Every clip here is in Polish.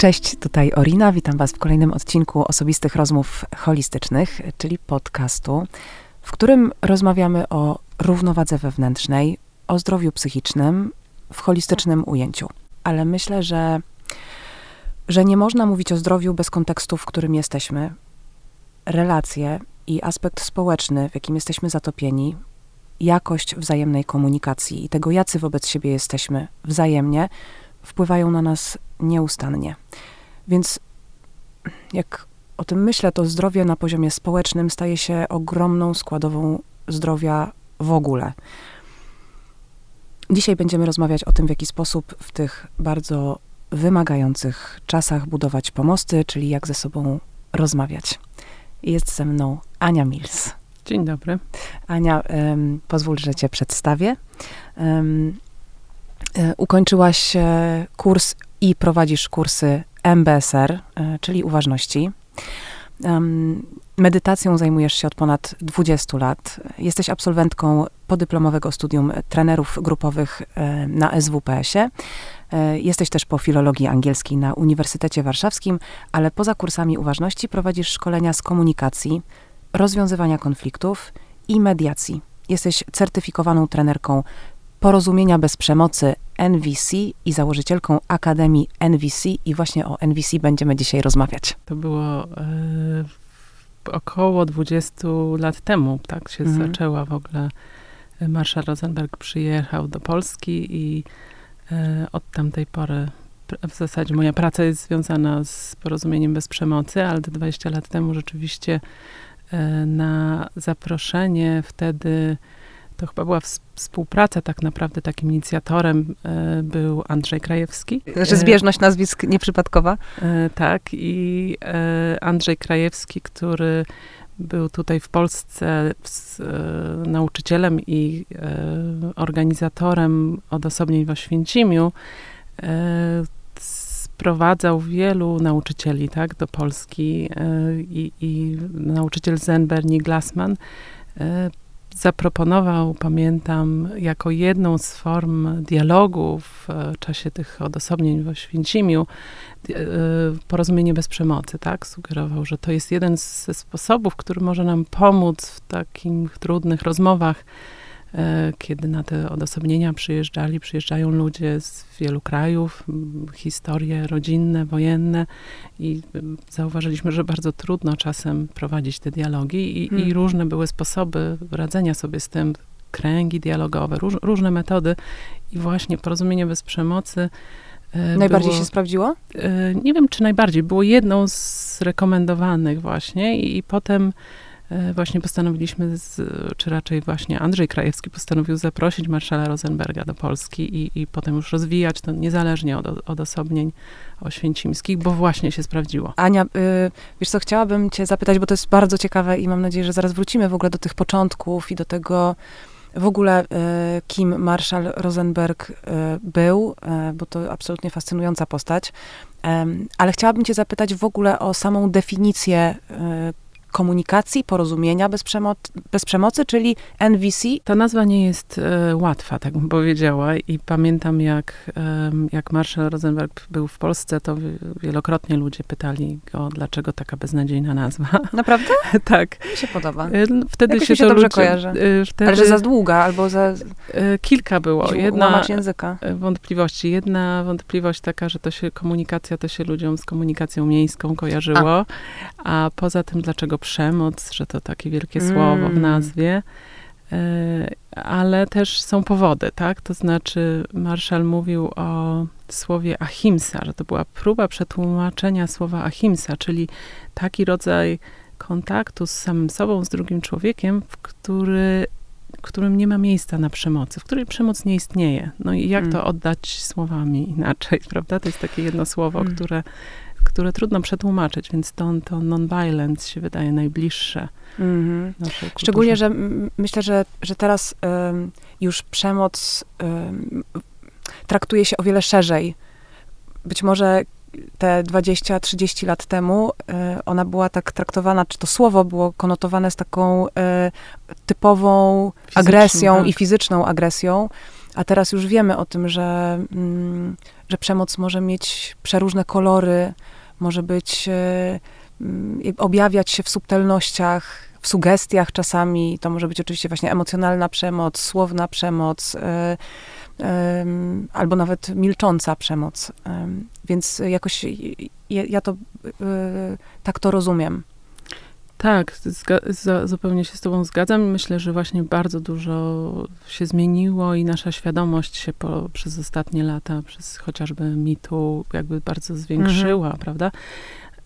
Cześć, tutaj Orina. Witam Was w kolejnym odcinku osobistych rozmów holistycznych, czyli podcastu, w którym rozmawiamy o równowadze wewnętrznej, o zdrowiu psychicznym w holistycznym ujęciu. Ale myślę, że, że nie można mówić o zdrowiu bez kontekstu, w którym jesteśmy. Relacje i aspekt społeczny, w jakim jesteśmy zatopieni, jakość wzajemnej komunikacji i tego, jacy wobec siebie jesteśmy wzajemnie, wpływają na nas nieustannie. Więc jak o tym myślę, to zdrowie na poziomie społecznym staje się ogromną składową zdrowia w ogóle. Dzisiaj będziemy rozmawiać o tym, w jaki sposób w tych bardzo wymagających czasach budować pomosty, czyli jak ze sobą rozmawiać. Jest ze mną Ania Mills. Dzień dobry. Ania, um, pozwól, że Cię przedstawię. Um, ukończyłaś e, kurs i prowadzisz kursy MBSR, e, czyli uważności. Medytacją zajmujesz się od ponad 20 lat. Jesteś absolwentką podyplomowego studium trenerów grupowych e, na SWPS-ie. Jesteś też po filologii angielskiej na Uniwersytecie Warszawskim, ale poza kursami uważności prowadzisz szkolenia z komunikacji, rozwiązywania konfliktów i mediacji. Jesteś certyfikowaną trenerką porozumienia bez przemocy NVC i założycielką Akademii NVC i właśnie o NVC będziemy dzisiaj rozmawiać. To było e, około 20 lat temu, tak się mhm. zaczęła w ogóle. Marszał Rosenberg przyjechał do Polski i e, od tamtej pory w zasadzie moja praca jest związana z porozumieniem bez przemocy, ale te 20 lat temu rzeczywiście e, na zaproszenie wtedy to chyba była współpraca tak naprawdę, takim inicjatorem e, był Andrzej Krajewski. Że zbieżność nazwisk nieprzypadkowa? E, tak i e, Andrzej Krajewski, który był tutaj w Polsce z, nauczycielem i organizatorem odosobnień w Oświęcimiu, sprowadzał wielu nauczycieli tak, do Polski i, i nauczyciel Zen Bernie Glassman zaproponował, pamiętam, jako jedną z form dialogu w e, czasie tych odosobnień w Oświęcimiu e, porozumienie bez przemocy, tak? Sugerował, że to jest jeden ze sposobów, który może nam pomóc w takich trudnych rozmowach kiedy na te odosobnienia przyjeżdżali, przyjeżdżają ludzie z wielu krajów, historie rodzinne, wojenne i zauważyliśmy, że bardzo trudno czasem prowadzić te dialogi i, hmm. i różne były sposoby radzenia sobie z tym, kręgi dialogowe, róż, różne metody i właśnie porozumienie bez przemocy e, Najbardziej było, się sprawdziło? E, nie wiem, czy najbardziej. Było jedną z rekomendowanych właśnie i, i potem E, właśnie postanowiliśmy, z, czy raczej właśnie Andrzej Krajewski postanowił zaprosić marszala Rosenberga do Polski i, i potem już rozwijać to niezależnie od odosobnień oświęcimskich, bo właśnie się sprawdziło. Ania, y, wiesz co, chciałabym cię zapytać, bo to jest bardzo ciekawe i mam nadzieję, że zaraz wrócimy w ogóle do tych początków i do tego, w ogóle, y, kim marszał Rosenberg y, był, bo to absolutnie fascynująca postać. Ale chciałabym Cię zapytać w ogóle o samą definicję komunikacji, porozumienia bez, przemo bez przemocy, czyli NVC. Ta nazwa nie jest e, łatwa, tak bym powiedziała. I pamiętam, jak, e, jak Marshall Rosenberg był w Polsce, to wielokrotnie ludzie pytali go, dlaczego taka beznadziejna nazwa. Naprawdę? tak. Mi się podoba. E, wtedy Jakoś się, się to dobrze ludzie, kojarzy. E, wtedy, Ale że za długa, albo za... E, kilka było. Jedna języka. wątpliwości. Jedna wątpliwość taka, że to się komunikacja, to się ludziom z komunikacją miejską kojarzyło. A, a poza tym, dlaczego przemoc, że to takie wielkie mm. słowo w nazwie, e, ale też są powody, tak? To znaczy, Marszał mówił o słowie ahimsa, że to była próba przetłumaczenia słowa ahimsa, czyli taki rodzaj kontaktu z samym sobą, z drugim człowiekiem, w który w którym nie ma miejsca na przemocy, w której przemoc nie istnieje. No i jak mm. to oddać słowami inaczej, prawda? To jest takie jedno słowo, mm. które które trudno przetłumaczyć, więc to, to non-violence się wydaje najbliższe. Mm -hmm. Szczególnie, że myślę, że, że teraz już przemoc traktuje się o wiele szerzej. Być może te 20-30 lat temu e, ona była tak traktowana, czy to słowo było konotowane z taką e, typową agresją tak. i fizyczną agresją, a teraz już wiemy o tym, że mm, że przemoc może mieć przeróżne kolory, może być, e, mm, objawiać się w subtelnościach, w sugestiach czasami. To może być oczywiście właśnie emocjonalna przemoc, słowna przemoc, e, albo nawet milcząca przemoc. Więc jakoś ja, ja to tak to rozumiem. Tak, za, zupełnie się z Tobą zgadzam. Myślę, że właśnie bardzo dużo się zmieniło i nasza świadomość się po, przez ostatnie lata, przez chociażby mitu, jakby bardzo zwiększyła, mhm. prawda?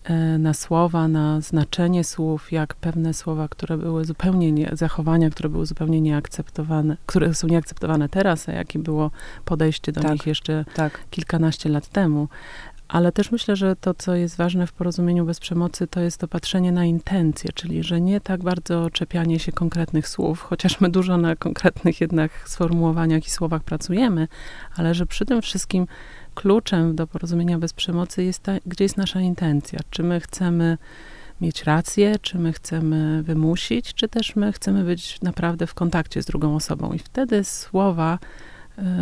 E, na słowa, na znaczenie słów, jak pewne słowa, które były zupełnie nie, zachowania, które były zupełnie nieakceptowane, które są nieakceptowane teraz, a jakie było podejście do tak, nich jeszcze tak. kilkanaście lat temu. Ale też myślę, że to, co jest ważne w porozumieniu bez przemocy, to jest to patrzenie na intencje, czyli że nie tak bardzo czepianie się konkretnych słów, chociaż my dużo na konkretnych jednak sformułowaniach i słowach pracujemy, ale że przy tym wszystkim kluczem do porozumienia bez przemocy jest ta, gdzie jest nasza intencja. Czy my chcemy mieć rację, czy my chcemy wymusić, czy też my chcemy być naprawdę w kontakcie z drugą osobą. I wtedy słowa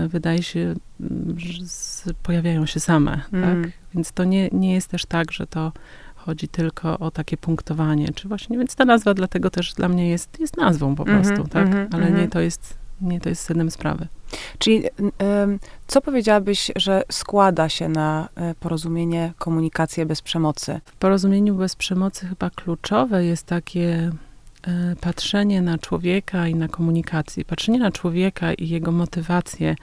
wydaje się, mm, że pojawiają się same, mm. tak? Więc to nie, nie jest też tak, że to chodzi tylko o takie punktowanie, czy właśnie, więc ta nazwa dlatego też dla mnie jest, jest nazwą po prostu, mm -hmm, tak? Mm -hmm, Ale nie mhm. to jest, nie to jest sednem sprawy. Czyli co powiedziałabyś, że składa się na e, porozumienie, komunikację bez przemocy? W porozumieniu bez przemocy chyba kluczowe jest takie E, patrzenie na człowieka i na komunikację, patrzenie na człowieka i jego motywację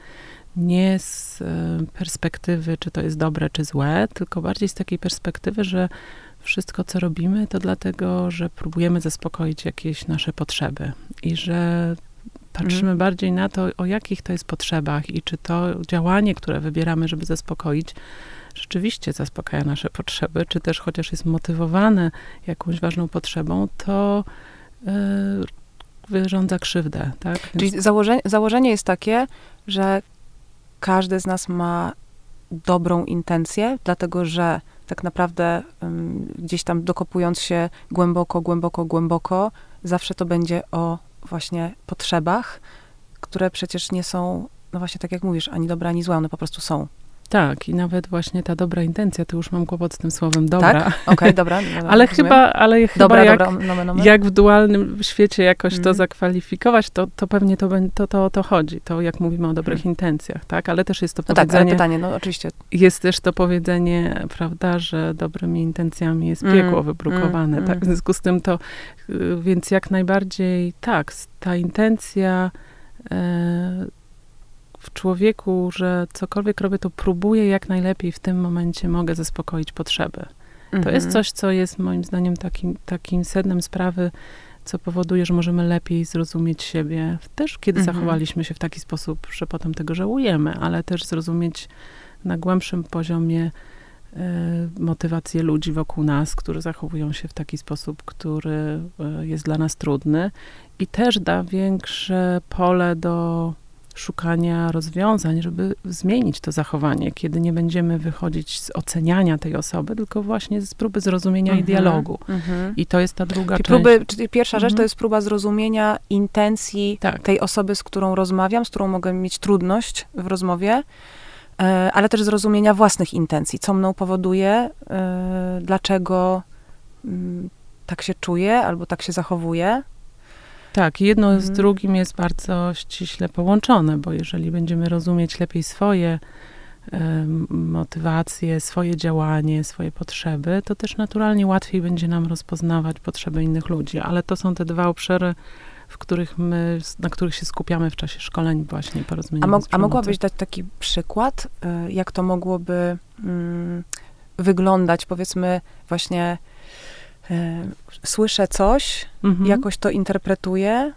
nie z e, perspektywy, czy to jest dobre, czy złe, tylko bardziej z takiej perspektywy, że wszystko, co robimy, to dlatego, że próbujemy zaspokoić jakieś nasze potrzeby i że patrzymy mm. bardziej na to, o jakich to jest potrzebach i czy to działanie, które wybieramy, żeby zaspokoić, rzeczywiście zaspokaja nasze potrzeby, czy też chociaż jest motywowane jakąś ważną potrzebą, to E, wyrządza krzywdę. Tak? Więc... Czyli założenie, założenie jest takie, że każdy z nas ma dobrą intencję, dlatego że tak naprawdę um, gdzieś tam dokopując się głęboko, głęboko, głęboko, zawsze to będzie o właśnie potrzebach, które przecież nie są, no właśnie tak jak mówisz, ani dobre, ani złe, one po prostu są. Tak, i nawet właśnie ta dobra intencja, to już mam kłopot z tym słowem dobra. Tak? Okej, okay, dobra, dobra. ale chyba, ale chyba dobra, jak, dobra, nomen, nomen. jak w dualnym świecie jakoś mm. to mhm. zakwalifikować, to, to pewnie to, to, to o to chodzi, to jak mówimy o dobrych mm. intencjach, tak? Ale też jest to no powiedzenie... Tak, pytanie, no oczywiście. Jest też to powiedzenie, prawda, że dobrymi intencjami jest piekło mm. wybrukowane, mm. tak? W związku z tym to, y, więc jak najbardziej tak, ta intencja... E, w człowieku, że cokolwiek robię, to próbuję jak najlepiej w tym momencie mogę zaspokoić potrzeby. Mhm. To jest mhm. coś, co jest moim zdaniem takim, takim sednem sprawy, co powoduje, że możemy lepiej zrozumieć siebie, też kiedy mhm. zachowaliśmy się w taki sposób, że potem tego żałujemy, ale też zrozumieć na głębszym poziomie y, motywację ludzi wokół nas, którzy zachowują się w taki sposób, który y, jest dla nas trudny i też da większe pole do szukania rozwiązań, żeby zmienić to zachowanie, kiedy nie będziemy wychodzić z oceniania tej osoby, tylko właśnie z próby zrozumienia i mhm, dialogu. Mhm. I to jest ta druga czyli część. Próby, czyli pierwsza rzecz to mhm. jest próba zrozumienia intencji tak. tej osoby, z którą rozmawiam, z którą mogę mieć trudność w rozmowie, e, ale też zrozumienia własnych intencji, co mną powoduje, e, dlaczego mm, tak się czuję albo tak się zachowuję. Tak, jedno mhm. z drugim jest bardzo ściśle połączone, bo jeżeli będziemy rozumieć lepiej swoje motywacje, swoje działanie, swoje potrzeby, to też naturalnie łatwiej będzie nam rozpoznawać potrzeby innych ludzi. Ale to są te dwa obszary, w których my, na których się skupiamy w czasie szkoleń właśnie porozumienia. A, mo- a mogłabyś dać taki przykład, y, jak to mogłoby mm, wyglądać, powiedzmy właśnie słyszę coś, mhm. jakoś to interpretuję,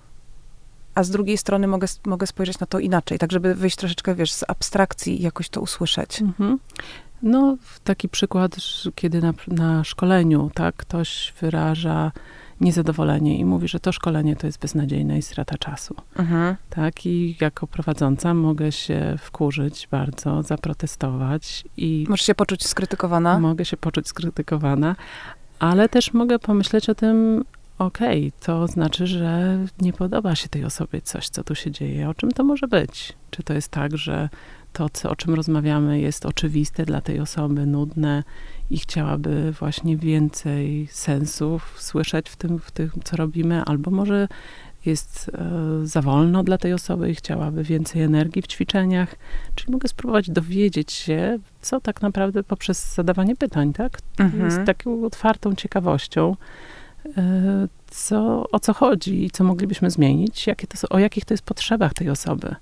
a z drugiej strony mogę, mogę spojrzeć na to inaczej, tak żeby wyjść troszeczkę, wiesz, z abstrakcji i jakoś to usłyszeć. Mhm. No, taki przykład, kiedy na, na szkoleniu, tak, ktoś wyraża niezadowolenie i mówi, że to szkolenie to jest beznadziejne i strata czasu. Mhm. Tak, i jako prowadząca mogę się wkurzyć bardzo, zaprotestować i... Możesz się poczuć skrytykowana? Mogę się poczuć skrytykowana, ale też mogę pomyśleć o tym, okej, okay, to znaczy, że nie podoba się tej osobie coś, co tu się dzieje. O czym to może być? Czy to jest tak, że to, co, o czym rozmawiamy, jest oczywiste dla tej osoby, nudne i chciałaby właśnie więcej sensów słyszeć w tym, w tym co robimy, albo może jest e, za wolno dla tej osoby i chciałaby więcej energii w ćwiczeniach. Czyli mogę spróbować dowiedzieć się, co tak naprawdę poprzez zadawanie pytań, tak? Mhm. Z taką otwartą ciekawością, e, co, o co chodzi i co moglibyśmy zmienić, jakie to, o jakich to jest potrzebach tej osoby.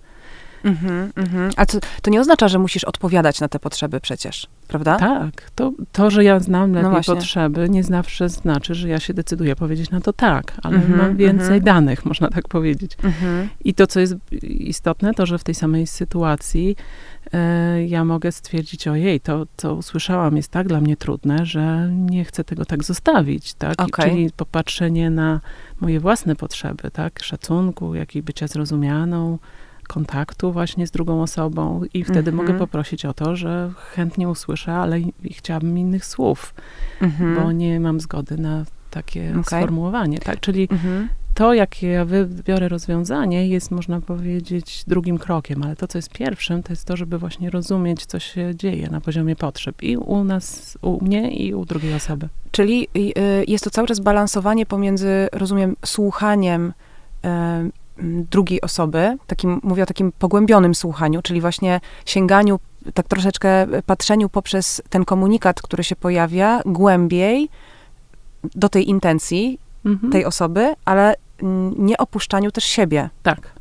Mhm, mhm. A to, to nie oznacza, że musisz odpowiadać na te potrzeby przecież, prawda? Tak. To, to że ja znam lepiej no potrzeby, nie zawsze znaczy, że ja się decyduję powiedzieć na to tak, ale mhm, mam więcej mhm. danych, można tak powiedzieć. Mhm. I to, co jest istotne, to, że w tej samej sytuacji e, ja mogę stwierdzić, ojej, to, co usłyszałam jest tak dla mnie trudne, że nie chcę tego tak zostawić, tak? Okay. Czyli popatrzenie na moje własne potrzeby, tak? Szacunku, jak i bycia zrozumianą, kontaktu właśnie z drugą osobą i wtedy mhm. mogę poprosić o to, że chętnie usłyszę, ale i, chciałabym innych słów, mhm. bo nie mam zgody na takie okay. sformułowanie, tak? Czyli mhm. to, jakie ja wybiorę rozwiązanie, jest, można powiedzieć, drugim krokiem, ale to, co jest pierwszym, to jest to, żeby właśnie rozumieć, co się dzieje na poziomie potrzeb i u nas, u mnie i u drugiej osoby. Czyli y, jest to cały czas balansowanie pomiędzy, rozumiem, słuchaniem drugiej osoby, takim, mówię o takim pogłębionym słuchaniu, czyli właśnie sięganiu, tak troszeczkę patrzeniu poprzez ten komunikat, który się pojawia, głębiej do tej intencji mhm. tej osoby, ale nie opuszczaniu też siebie. Tak.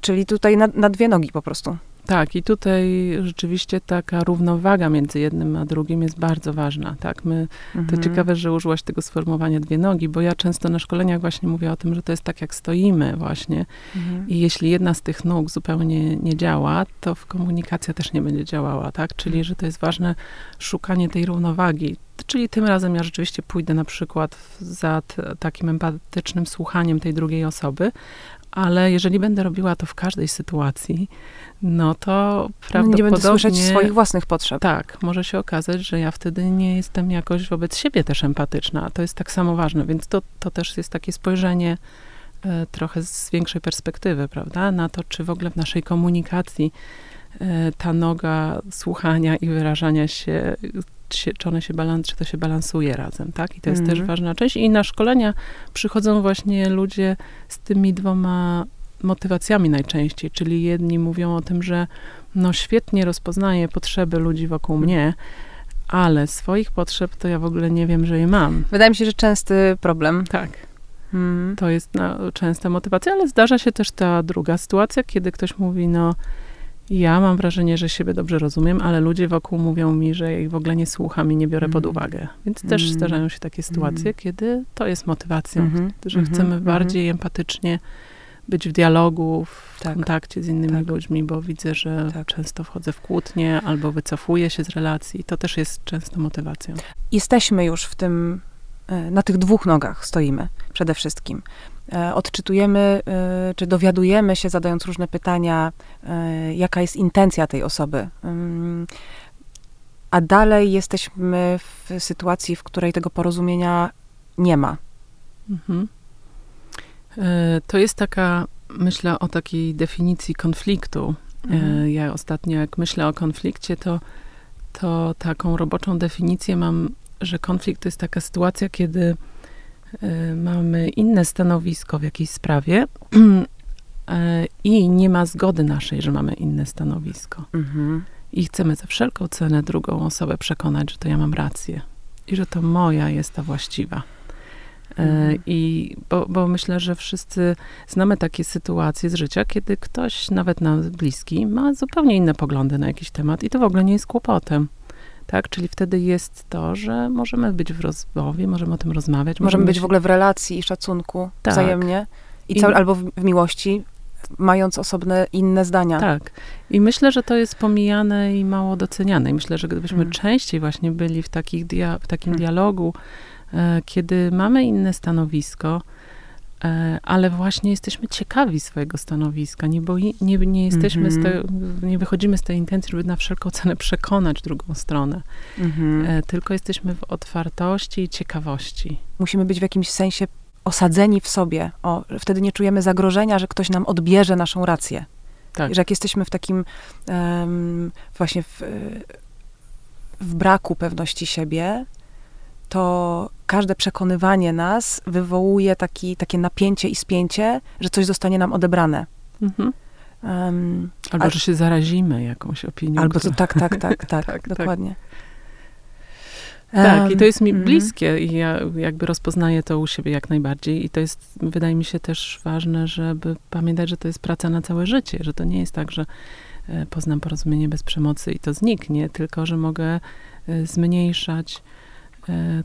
Czyli tutaj na, na dwie nogi po prostu. Tak, i tutaj rzeczywiście taka równowaga między jednym a drugim jest bardzo ważna, tak? My, mhm. To ciekawe, że użyłaś tego sformułowania dwie nogi, bo ja często na szkoleniach właśnie mówię o tym, że to jest tak, jak stoimy właśnie mhm. i jeśli jedna z tych nóg zupełnie nie działa, to w komunikacja też nie będzie działała, tak? Czyli, mhm. że to jest ważne szukanie tej równowagi, Czyli tym razem ja rzeczywiście pójdę na przykład za takim empatycznym słuchaniem tej drugiej osoby, ale jeżeli będę robiła to w każdej sytuacji, no to prawdopodobnie... Nie będę słyszeć swoich własnych potrzeb. Tak, może się okazać, że ja wtedy nie jestem jakoś wobec siebie też empatyczna. To jest tak samo ważne, więc to, to też jest takie spojrzenie e, trochę z większej perspektywy, prawda? Na to, czy w ogóle w naszej komunikacji e, ta noga słuchania i wyrażania się czy, czy one się balans, czy to się balansuje razem, tak? I to jest mm. też mhm. ważna część. I na szkolenia przychodzą właśnie ludzie z tymi dwoma motywacjami najczęściej, czyli jedni mówią o tym, że no świetnie rozpoznaję potrzeby ludzi wokół mnie, ale swoich potrzeb to ja w ogóle nie wiem, że je mam. Wydaje mi się, że częsty problem. Tak. Mm. To jest no, częsta motywacja, ale zdarza się też ta druga sytuacja, kiedy ktoś mówi, no ja mam wrażenie, że siebie dobrze rozumiem, ale ludzie wokół mówią mi, że ja ich w ogóle nie słucham i nie biorę mm. pod uwagę. Więc też mm. zdarzają się takie sytuacje, mm. kiedy to jest motywacją, -hmm. że -hmm. chcemy mhm. bardziej empatycznie być w dialogu, w tak. kontakcie z innymi tak. ludźmi, bo widzę, że tak. często wchodzę w kłótnie albo wycofuję się z relacji. To też jest często motywacją. Jesteśmy już w tym, na tych dwóch nogach stoimy przede wszystkim. E, odczytujemy, e, czy dowiadujemy się, zadając różne pytania, e, jaka jest intencja tej osoby. A dalej jesteśmy w sytuacji, w której tego porozumienia nie ma. Mhm. To jest taka, myślę o takiej definicji konfliktu. Mhm. Ja ostatnio, jak myślę o konflikcie, to, to taką roboczą definicję mam, że konflikt to jest taka sytuacja, kiedy Y, mamy inne stanowisko w jakiejś sprawie y, i nie ma zgody naszej, że mamy inne stanowisko. Mhm. I chcemy za wszelką cenę drugą osobę przekonać, że to ja mam rację i że to moja jest ta właściwa. Y, mhm. I bo, bo, myślę, że wszyscy znamy takie sytuacje z życia, kiedy ktoś, nawet nam bliski, ma zupełnie inne poglądy na jakiś temat i to w ogóle nie jest kłopotem tak? Czyli wtedy jest to, że możemy być w rozmowie, możemy o tym rozmawiać. Możemy, możemy być w ogóle w relacji i szacunku tak. wzajemnie. I, I cały, albo w, w miłości, mając osobne, inne zdania. Tak. I myślę, że to jest pomijane i mało doceniane. I myślę, że gdybyśmy hmm. częściej właśnie byli w, takich dia- w takim hmm. dialogu, e, kiedy mamy inne stanowisko, ale właśnie jesteśmy ciekawi swojego stanowiska. Nie, boi, nie, nie jesteśmy mm -hmm. te, nie wychodzimy z tej intencji, żeby na wszelką cenę przekonać drugą stronę. Mm -hmm. Tylko jesteśmy w otwartości i ciekawości. Musimy być w jakimś sensie osadzeni w sobie. O, wtedy nie czujemy zagrożenia, że ktoś nam odbierze naszą rację. Tak. Że jak jesteśmy w takim um, właśnie w, w braku pewności siebie, to każde przekonywanie nas wywołuje taki, takie napięcie i spięcie, że coś zostanie nam odebrane. Mhm. Um, albo, że się zarazimy jakąś opinią. Albo to tak, tak, tak, tak, tak dokładnie. Tak. Tak, i to jest mi mm. bliskie i ja jakby rozpoznaję to u siebie jak najbardziej i to jest, wydaje mi się też ważne, żeby pamiętać, że to jest praca na całe życie, że to nie jest tak, że e, poznam porozumienie bez przemocy i to zniknie, tylko że mogę e, zmniejszać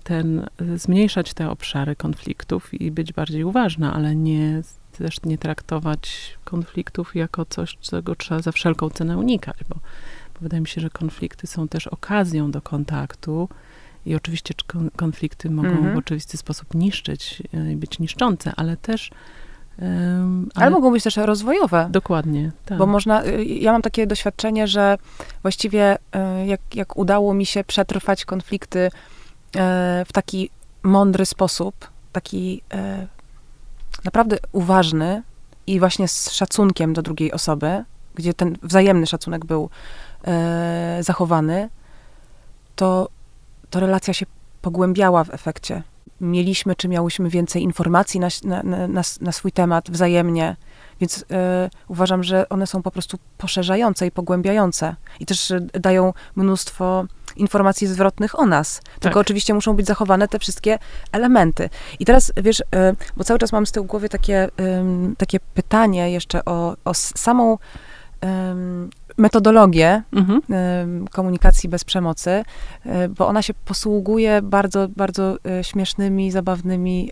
ten, zmniejszać te obszary konfliktów i być bardziej uważna, ale nie też nie traktować konfliktów jako coś, czego trzeba za wszelką cenę unikać, bo, bo wydaje mi się, że konflikty są też okazją do kontaktu, i oczywiście konflikty mogą mhm. w oczywisty sposób niszczyć e, i być niszczące, ale też. Um, ale, ale, mogą być też rozwojowe. Dokładnie. Tak. Bo można. Y, ja mam takie doświadczenie, że właściwie y, jak, jak udało mi się przetrwać konflikty w taki mądry sposób, taki naprawdę uważny i właśnie z szacunkiem do drugiej osoby, gdzie ten wzajemny szacunek był zachowany, to to relacja się pogłębiała w efekcie. Mieliśmy, czy miałyśmy więcej informacji na, na, na, na swój temat wzajemnie, więc y, uważam, że one są po prostu poszerzające i pogłębiające. I też dają mnóstwo informacji zwrotnych o nas. Tak. Tylko oczywiście muszą być zachowane te wszystkie elementy. I teraz, wiesz, y, bo cały czas mam z tyłu głowy takie, takie pytanie jeszcze o, o samą metodologię mhm. komunikacji bez przemocy, e, bo ona się posługuje bardzo, bardzo e, śmiesznymi, zabawnymi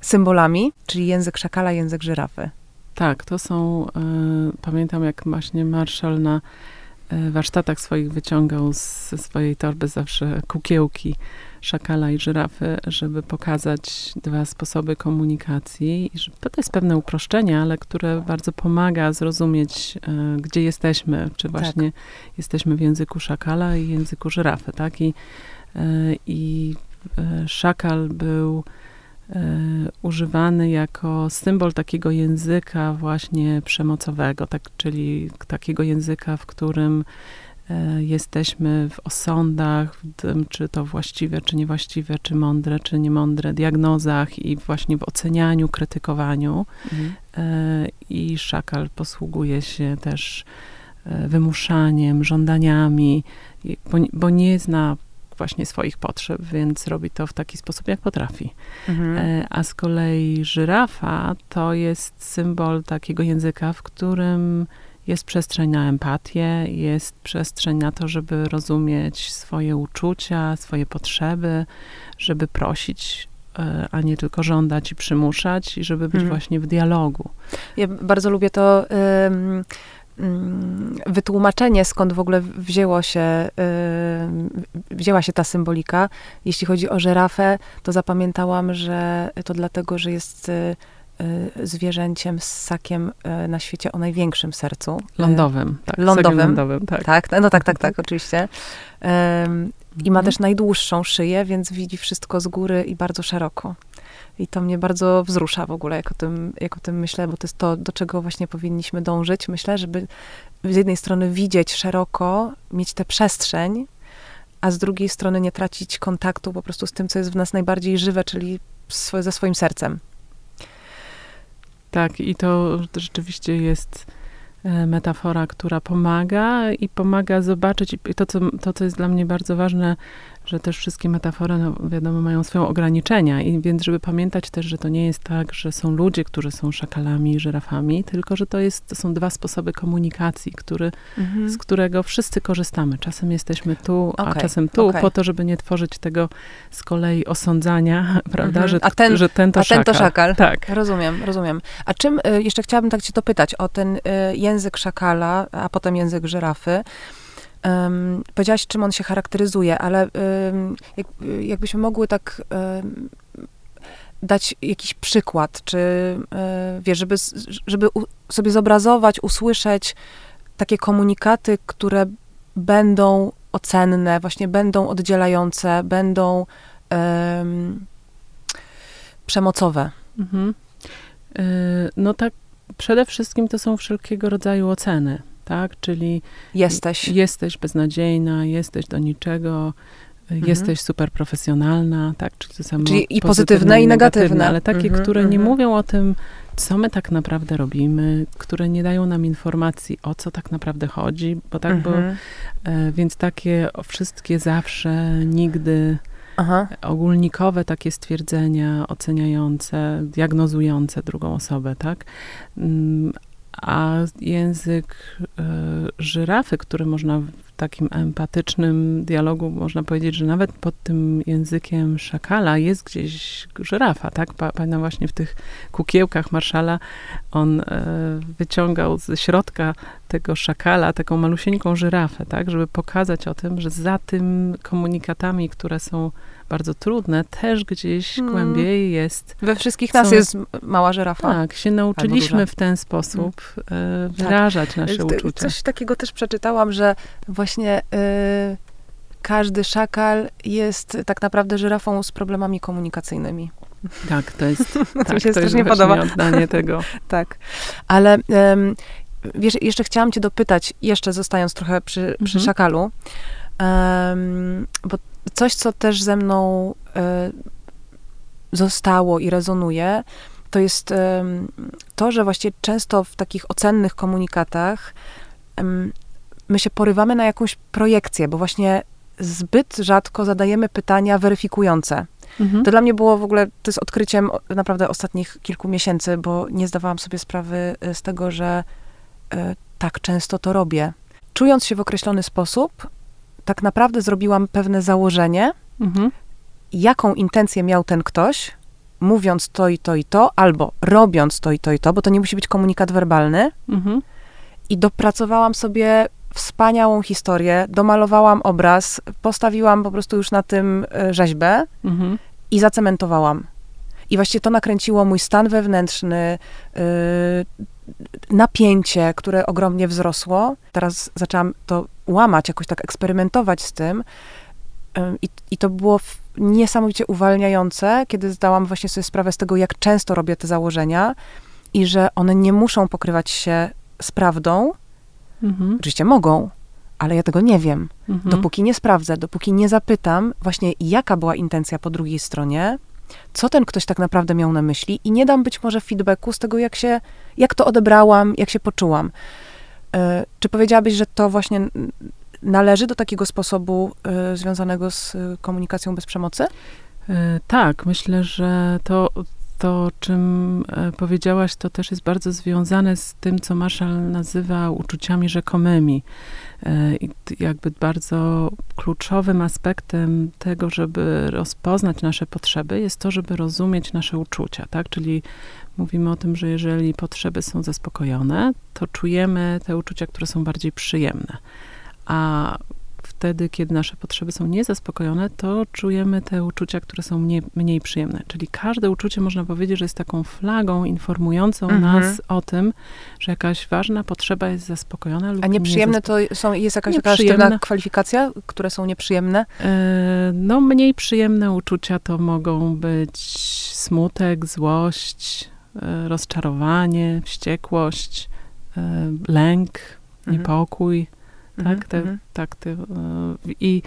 symbolami, czyli język szakala, język żyrafy. Tak, to są, y, pamiętam jak właśnie Marshall na warsztatach swoich wyciągał ze swojej torby zawsze kukiełki szakala i żyrafy, żeby pokazać dwa sposoby komunikacji. I że to jest pewne uproszczenie, ale które bardzo pomaga zrozumieć, e, gdzie jesteśmy, czy tak. właśnie tak. jesteśmy w języku szakala i języku żyrafy, tak? I, e, i e, szakal był używany jako symbol takiego języka właśnie przemocowego, tak, czyli takiego języka, w którym E, jesteśmy w osądach, w tym, czy to właściwe, czy niewłaściwe, czy mądre, czy niemądre, diagnozach i właśnie w ocenianiu, krytykowaniu. Mhm. E, I szakal posługuje się też e, wymuszaniem, żądaniami, bo, bo nie zna właśnie swoich potrzeb, więc robi to w taki sposób, jak potrafi. Mhm. A z kolei żyrafa to jest symbol takiego języka, w którym jest przestrzeń na empatię, jest przestrzeń na to, żeby rozumieć swoje uczucia, swoje potrzeby, żeby prosić, e, a nie tylko żądać i przymuszać, i żeby być hmm. właśnie w dialogu. Ja bardzo lubię to wytłumaczenie, skąd w ogóle wzięło się, wzięła się ta symbolika. Jeśli chodzi o żerafę, to zapamiętałam, że to dlatego, że jest y, Y, zwierzęciem z ssakiem y, na świecie o największym sercu. Y, lądowym, tak. Lądowym, lądowym tak. tak. No tak, tak, tak, oczywiście. I ma mhm. też najdłuższą szyję, więc widzi wszystko z góry i bardzo szeroko. I to mnie bardzo wzrusza w ogóle, jak o, tym, jak o tym myślę, bo to jest to, do czego właśnie powinniśmy dążyć. Myślę, żeby z jednej strony widzieć szeroko, mieć tę przestrzeń, a z drugiej strony nie tracić kontaktu po prostu z tym, co jest w nas najbardziej żywe, czyli ze swoim sercem. Tak, i to rzeczywiście jest e, metafora, która pomaga i pomaga zobaczyć, to co, to, co jest dla mnie bardzo ważne, że też wszystkie metafory, no wiadomo, mają swoje ograniczenia i więc, żeby pamiętać też, że to nie jest tak, że są ludzie, którzy są szakalami i żyrafami, tylko, że to, jest, to są dwa sposoby komunikacji, który, mhm. z którego wszyscy korzystamy. Czasem jesteśmy tu, okay, a czasem tu, okay. po to, żeby nie tworzyć tego z kolei osądzania, prawda, mhm. że, a ten, że ten to a szakal. Ten to szakal. Tak. Rozumiem, rozumiem. A czym, y, jeszcze chciałabym tak cię to pytać, o ten y, język szakala, a potem język żyrafy, Um, powiedziałaś, czym on się charakteryzuje, ale um, jak, jakbyśmy mogły tak um, dać jakiś przykład, czy e, wiesz, żeby, żeby u, sobie zobrazować, usłyszeć takie komunikaty, które będą ocenne, właśnie będą oddzielające, będą przemocowe. Mhm. E, no tak przede wszystkim to są wszelkiego rodzaju oceny, tak? Czyli jesteś. Jesteś beznadziejna, jesteś do niczego, mhm. jesteś super profesjonalna, tak? Czyli, to samo Czyli i pozytywne, i negatywne. negatywne. Ale takie, mhm, które nie mhm. mówią o tym, co my tak naprawdę robimy, które nie dają nam informacji, o co tak naprawdę chodzi, bo tak, bo, e, więc takie wszystkie zawsze, nigdy, Aha. ogólnikowe takie stwierdzenia oceniające, diagnozujące drugą osobę, tak? A język y, żyrafy, który można w takim empatycznym dialogu, można powiedzieć, że nawet pod tym językiem szakala jest gdzieś żyrafa, tak? Pamiętam właśnie w tych kukiełkach Marszala, on y, wyciągał ze środka tego szakala taką malusieńką żyrafę, tak? Żeby pokazać o tym, że za tym komunikatami, które są bardzo trudne, też gdzieś hmm. głębiej jest. We wszystkich nas jest mała żyrafa. Tak, się nauczyliśmy w ten sposób hmm. wyrażać tak. nasze uczucia. Coś takiego też przeczytałam, że właśnie y, każdy szakal jest tak naprawdę żyrafą z problemami komunikacyjnymi. Tak, to jest, to tak, mi się to strasznie podoba. oddanie tego. tak, ale um, wiesz, jeszcze chciałam cię dopytać, jeszcze zostając trochę przy, przy mhm. szakalu, um, bo coś, co też ze mną e, zostało i rezonuje, to jest to, że właściwie często w takich ocennych komunikatach my się porywamy na jakąś projekcję, bo właśnie zbyt rzadko zadajemy pytania weryfikujące. Mhm. To dla mnie było w ogóle, to jest odkryciem naprawdę ostatnich kilku miesięcy, bo nie zdawałam sobie sprawy e, z tego, że e, tak często to robię. Czując się w określony sposób, tak naprawdę zrobiłam pewne założenie, mhm. jaką intencję miał ten ktoś, mówiąc to i to i to, albo robiąc to i to i to, bo to nie musi być komunikat werbalny. Mhm. I dopracowałam sobie wspaniałą historię, domalowałam obraz, postawiłam po prostu już na tym e, rzeźbę mhm. i zacementowałam. I właściwie to nakręciło mój stan wewnętrzny, yy, napięcie, które ogromnie wzrosło. Teraz zaczęłam to łamać, jakoś tak eksperymentować z tym. I, i to było niesamowicie uwalniające, kiedy zdałam właśnie sobie sprawę z tego, jak często robię te założenia i że one nie muszą pokrywać się z prawdą. Mhm. Oczywiście mogą, ale ja tego nie wiem. Mhm. Dopóki nie sprawdzę, dopóki nie zapytam właśnie, jaka była intencja po drugiej stronie, co ten ktoś tak naprawdę miał na myśli i nie dam być może feedbacku z tego, jak się, jak to odebrałam, jak się poczułam. E, czy powiedziałabyś, że to właśnie należy do takiego sposobu e, związanego z komunikacją bez przemocy? E, tak, myślę, że to, to, czym powiedziałaś, to też jest bardzo związane z tym, co Marshall nazywa uczuciami rzekomymi. I jakby bardzo kluczowym aspektem tego, żeby rozpoznać nasze potrzeby, jest to, żeby rozumieć nasze uczucia, tak? Czyli mówimy o tym, że jeżeli potrzeby są zaspokojone, to czujemy te uczucia, które są bardziej przyjemne. A wtedy, kiedy nasze potrzeby są niezaspokojone, to czujemy te uczucia, które są mniej, mniej przyjemne. Czyli każde uczucie, można powiedzieć, że jest taką flagą informującą mhm. nas o tym, że jakaś ważna potrzeba jest zaspokojona lub A nieprzyjemne to są, jest jakaś taka sztywna kwalifikacja, które są nieprzyjemne? E, no, mniej przyjemne uczucia to mogą być smutek, złość, e, rozczarowanie, wściekłość, e, lęk, mhm. Niepokój tak? Te, -hmm. tak te, I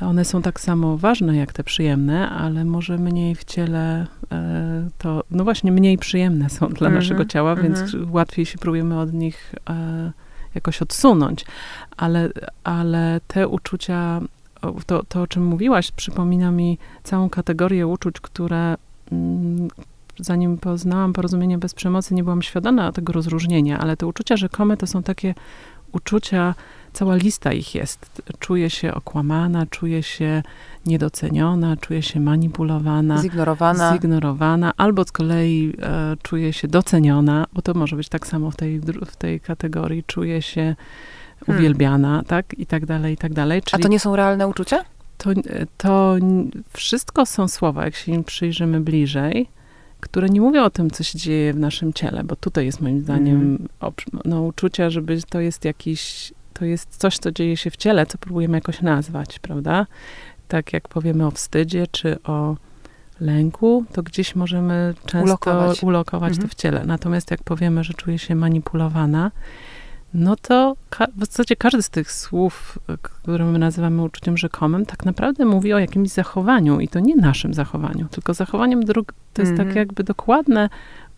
one są tak samo ważne jak te przyjemne, ale może mniej w ciele e, to, no właśnie, mniej przyjemne są dla -hmm. naszego ciała, więc łatwiej się próbujemy od nich e, jakoś odsunąć. Ale, ale te uczucia, to, to o czym mówiłaś, przypomina mi całą kategorię uczuć, które mm, zanim poznałam porozumienie bez przemocy, nie byłam świadoma tego rozróżnienia, ale te uczucia rzekome to są takie uczucia, cała lista ich jest. Czuję się okłamana, czuję się niedoceniona, czuję się manipulowana, zignorowana, zignorowana albo z kolei e, czuję się doceniona, bo to może być tak samo w tej, w tej kategorii, czuję się hmm. uwielbiana, tak, i tak dalej, i tak dalej. Czyli A to nie są realne uczucia? To, to wszystko są słowa, jak się im przyjrzymy bliżej, które nie mówią o tym, co się dzieje w naszym ciele, bo tutaj jest moim zdaniem mm. no, uczucia, żeby to jest jakiś, to jest coś, co dzieje się w ciele, co próbujemy jakoś nazwać, prawda? Tak jak powiemy o wstydzie, czy o lęku, to gdzieś możemy często Ulokować. ulokować, Mhm. to w ciele. Natomiast jak powiemy, że czuję się manipulowana, no to w zasadzie każdy z tych słów, y, które my nazywamy uczuciem rzekomym, tak naprawdę mówi o jakimś zachowaniu i to nie naszym zachowaniu, tylko zachowaniem dróg. To jest Mhm. tak jakby dokładne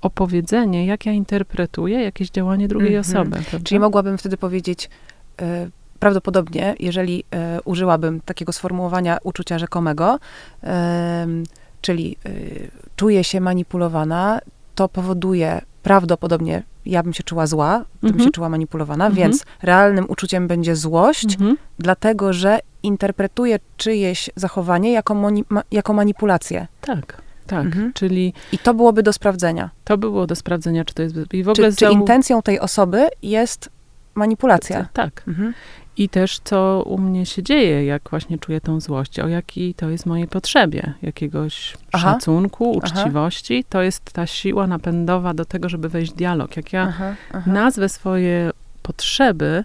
opowiedzenie, jak ja interpretuję jakieś działanie drugiej Mhm. osoby. Prawda? Czyli mogłabym wtedy powiedzieć, e, prawdopodobnie, jeżeli e, użyłabym takiego sformułowania uczucia rzekomego, em, czyli e, czuję się manipulowana, to powoduje prawdopodobnie, ja bym się czuła zła, gdybym Mhm. się czuła manipulowana, Mhm. więc realnym uczuciem będzie złość, Mhm. dlatego że interpretuję czyjeś zachowanie jako, moni- ma, jako manipulację. Tak, tak. Mhm. Czyli I to byłoby do sprawdzenia. to było do sprawdzenia, czy to jest... I w Czy, ogóle czy zau- intencją tej osoby jest manipulacja? Tak. Mhm. I też co u mnie się dzieje, jak właśnie czuję tą złość, o jakiej to jest mojej potrzebie, jakiegoś Aha. szacunku, Aha. uczciwości. To jest ta siła napędowa do tego, żeby wejść w dialog. Jak ja Aha, aha. nazwę swoje potrzeby,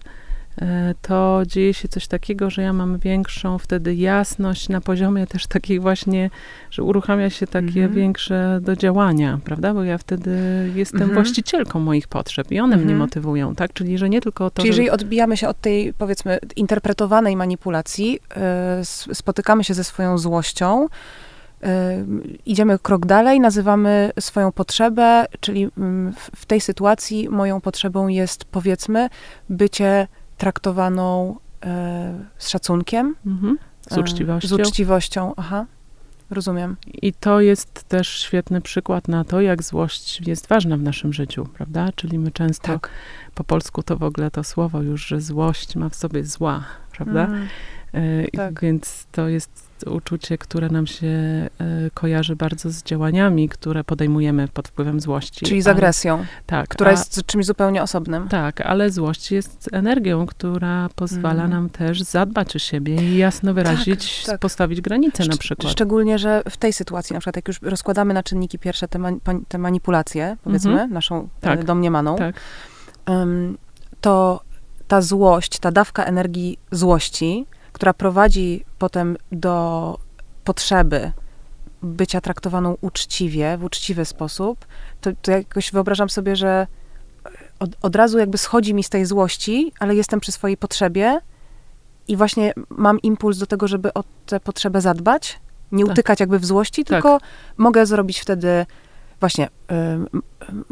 to dzieje się coś takiego, że ja mam większą wtedy jasność na poziomie też takiej właśnie, że uruchamia się takie Mhm. większe do działania, prawda? Bo ja wtedy jestem Mhm. właścicielką moich potrzeb i one mnie Mhm. motywują, tak? Czyli, że nie tylko to, Czyli że... jeżeli odbijamy się od tej, powiedzmy, interpretowanej manipulacji, y, s- spotykamy się ze swoją złością, y, idziemy krok dalej, nazywamy swoją potrzebę, czyli mm, w, w tej sytuacji moją potrzebą jest, powiedzmy, bycie traktowaną y, z szacunkiem, Mhm. Z y, uczciwością. Z uczciwością, aha. Rozumiem. I to jest też świetny przykład na to, jak złość jest ważna w naszym życiu, prawda? Czyli my często, Tak. po polsku to w ogóle to słowo już, że złość ma w sobie zła, prawda? Mm. E, tak. Więc to jest uczucie, które nam się e, kojarzy bardzo z działaniami, które podejmujemy pod wpływem złości. Czyli z Ale- agresją, Tak. która a- jest czymś zupełnie osobnym. Tak, ale złość jest energią, która pozwala Mhm. nam też zadbać o siebie i jasno wyrazić, tak. postawić granice na przykład. Szczególnie, że w tej sytuacji, na przykład jak już rozkładamy na czynniki pierwsze te, pan- te manipulacje, powiedzmy, Mhm. naszą Tak. tak. domniemaną, Tak. em, to ta złość, ta dawka energii złości, która prowadzi potem do potrzeby bycia traktowaną uczciwie, w uczciwy sposób, to, to jakoś wyobrażam sobie, że od, od razu jakby schodzi mi z tej złości, ale jestem przy swojej potrzebie i właśnie mam impuls do tego, żeby o tę potrzebę zadbać, nie Tak. utykać jakby w złości, Tak. tylko mogę zrobić wtedy właśnie, ym,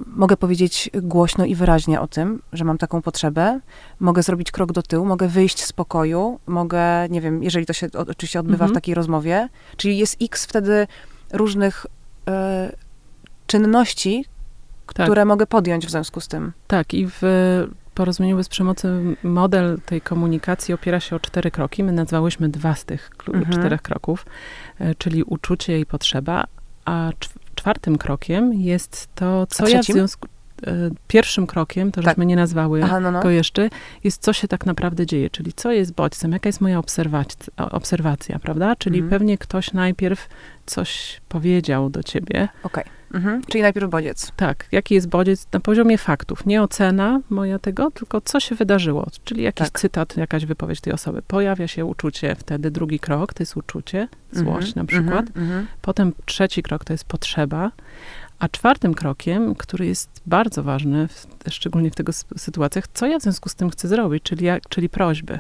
mogę powiedzieć głośno i wyraźnie o tym, że mam taką potrzebę, mogę zrobić krok do tyłu, mogę wyjść z pokoju, mogę, nie wiem, jeżeli to się o, oczywiście odbywa Mhm. w takiej rozmowie, czyli jest x wtedy różnych e, czynności, Tak. które mogę podjąć w związku z tym. Tak, i w porozumieniu bez przemocy model tej komunikacji opiera się o cztery kroki. My nazwałyśmy dwa z tych Mhm. czterech kroków, e, czyli uczucie i potrzeba, a czwartym krokiem jest to, co ja w związku... e, Pierwszym krokiem, to Tak. żeśmy nie nazwały Aha, no, no. go jeszcze, jest co się tak naprawdę dzieje, czyli co jest bodźcem, jaka jest moja obserwac- o- obserwacja, prawda? Czyli Mhm. pewnie ktoś najpierw coś powiedział do ciebie, Okej. Mhm. Czyli najpierw bodziec. tak, jaki jest bodziec na poziomie faktów. Nie ocena moja tego, tylko co się wydarzyło. Czyli jakiś Tak. cytat, jakaś wypowiedź tej osoby. Pojawia się uczucie, wtedy drugi krok to jest uczucie, złość Mhm, na przykład. Mhm, mhm. Potem trzeci krok to jest potrzeba. A czwartym krokiem, który jest bardzo ważny, w, szczególnie w tego sytuacjach, co ja w związku z tym chcę zrobić, czyli, jak, czyli prośby.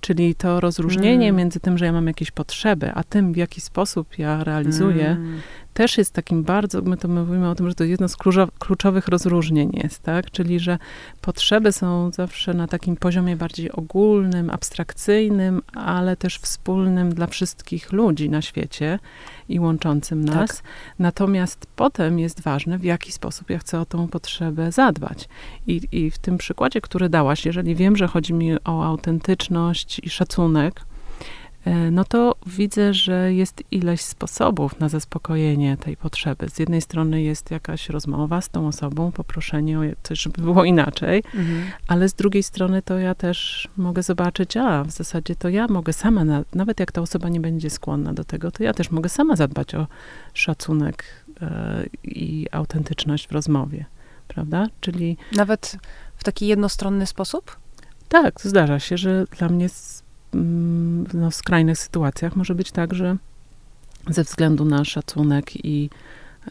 Czyli to rozróżnienie Mm. między tym, że ja mam jakieś potrzeby, a tym, w jaki sposób ja realizuję, Mm. Też jest takim bardzo, my to mówimy o tym, że to jedno z kluczo- kluczowych rozróżnień jest, tak? Czyli, że potrzeby są zawsze na takim poziomie bardziej ogólnym, abstrakcyjnym, ale też wspólnym dla wszystkich ludzi na świecie i łączącym nas. Natomiast potem jest ważne, w jaki sposób ja chcę o tą potrzebę zadbać. I, I w tym przykładzie, który dałaś, jeżeli wiem, że chodzi mi o autentyczność i szacunek, no to widzę, że jest ileś sposobów na zaspokojenie tej potrzeby. Z jednej strony jest jakaś rozmowa z tą osobą, poproszenie o coś, żeby było inaczej, Mhm. ale z drugiej strony to ja też mogę zobaczyć, a w zasadzie to ja mogę sama, na, nawet jak ta osoba nie będzie skłonna do tego, to ja też mogę sama zadbać o szacunek e, i autentyczność w rozmowie, prawda? Czyli Nawet w taki jednostronny sposób? Tak, zdarza się, że dla mnie no, w skrajnych sytuacjach może być tak, że ze względu na szacunek i,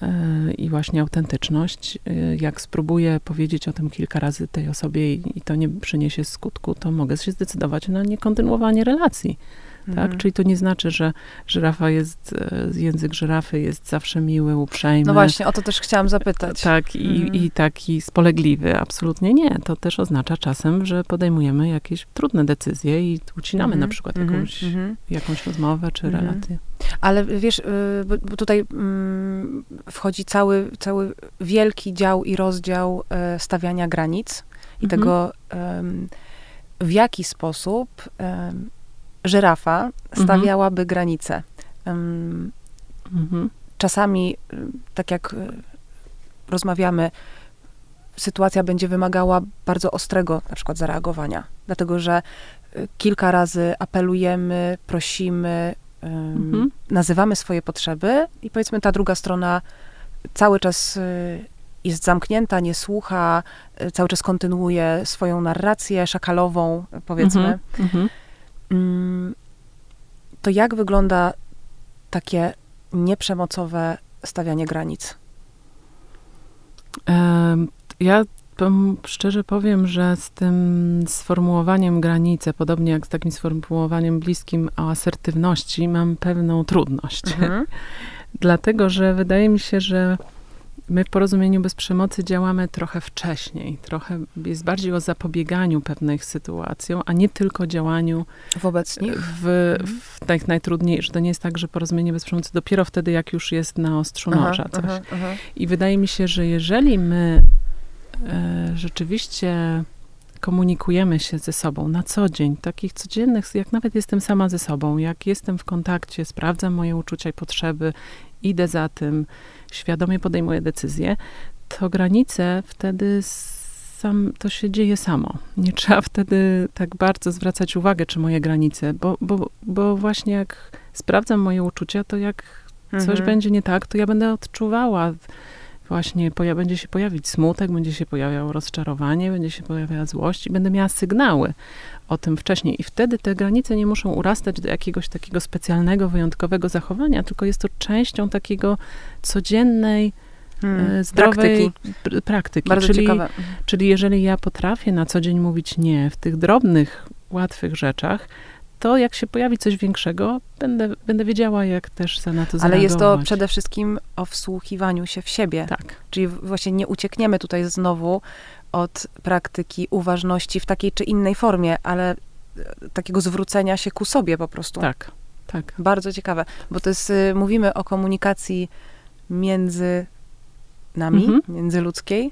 e, i właśnie autentyczność. E, jak spróbuję powiedzieć o tym kilka razy tej osobie i, i to nie przyniesie skutku, to mogę się zdecydować na niekontynuowanie relacji. Tak? Mhm. Czyli to nie znaczy, że żyrafa jest, e, język żyrafy jest zawsze miły, uprzejmy. No właśnie, o to też chciałam zapytać. Tak, i, mhm. i taki spolegliwy. Absolutnie nie. To też oznacza czasem, że podejmujemy jakieś trudne decyzje i ucinamy mhm. na przykład mhm. jakąś, mhm. jakąś rozmowę czy mhm. relację. Ale wiesz, y, bo tutaj mm, wchodzi cały, cały wielki dział i rozdział e, stawiania granic i tego, w jaki sposób żyrafa stawiałaby mhm. granice. Um, mhm. Czasami, tak jak y, rozmawiamy, sytuacja będzie wymagała bardzo ostrego na przykład zareagowania, dlatego że y, kilka razy apelujemy, prosimy, um, mhm. nazywamy swoje potrzeby i powiedzmy ta druga strona cały czas y, jest zamknięta, nie słucha, cały czas kontynuuje swoją narrację szakalową, powiedzmy. Mhm. Mm, to jak wygląda takie nieprzemocowe stawianie granic? Ja szczerze powiem, że z tym sformułowaniem granicy, podobnie jak z takim sformułowaniem bliskim o asertywności, mam pewną trudność. Mhm. Dlatego, że wydaje mi się, że My w porozumieniu bez przemocy działamy trochę wcześniej, trochę jest bardziej o zapobieganiu pewnych sytuacjom, a nie tylko działaniu wobec nich. W, w tak najtrudniejszych. To nie jest tak, że porozumienie bez przemocy dopiero wtedy, jak już jest na ostrzu noża coś. Aha, aha. I wydaje mi się, że jeżeli my e, rzeczywiście komunikujemy się ze sobą na co dzień, takich codziennych, jak nawet jestem sama ze sobą, jak jestem w kontakcie, sprawdzam moje uczucia i potrzeby, idę za tym, świadomie podejmuję decyzje, to granice wtedy sam, to się dzieje samo. Nie trzeba wtedy tak bardzo zwracać uwagę, czy moje granice, bo, bo, bo właśnie jak sprawdzam moje uczucia, to jak mhm. coś będzie nie tak, to ja będę odczuwała właśnie, poja- będzie się pojawić smutek, będzie się pojawiało rozczarowanie, będzie się pojawiała złość i będę miała sygnały o tym wcześniej. I wtedy te granice nie muszą urastać do jakiegoś takiego specjalnego, wyjątkowego zachowania, tylko jest to częścią takiego codziennej, hmm, e, zdrowej praktyki. praktyki. Bardzo czyli, ciekawe. Czyli jeżeli ja potrafię na co dzień mówić nie w tych drobnych, łatwych rzeczach, to jak się pojawi coś większego, będę, będę wiedziała, jak też za na to zareagować. Ale jest to przede wszystkim o wsłuchiwaniu się w siebie. Tak. Czyli właśnie nie uciekniemy tutaj znowu od praktyki uważności w takiej czy innej formie, ale e, takiego zwrócenia się ku sobie po prostu. Tak, tak. Bardzo ciekawe, bo to jest, y, mówimy o komunikacji między nami, mhm. międzyludzkiej,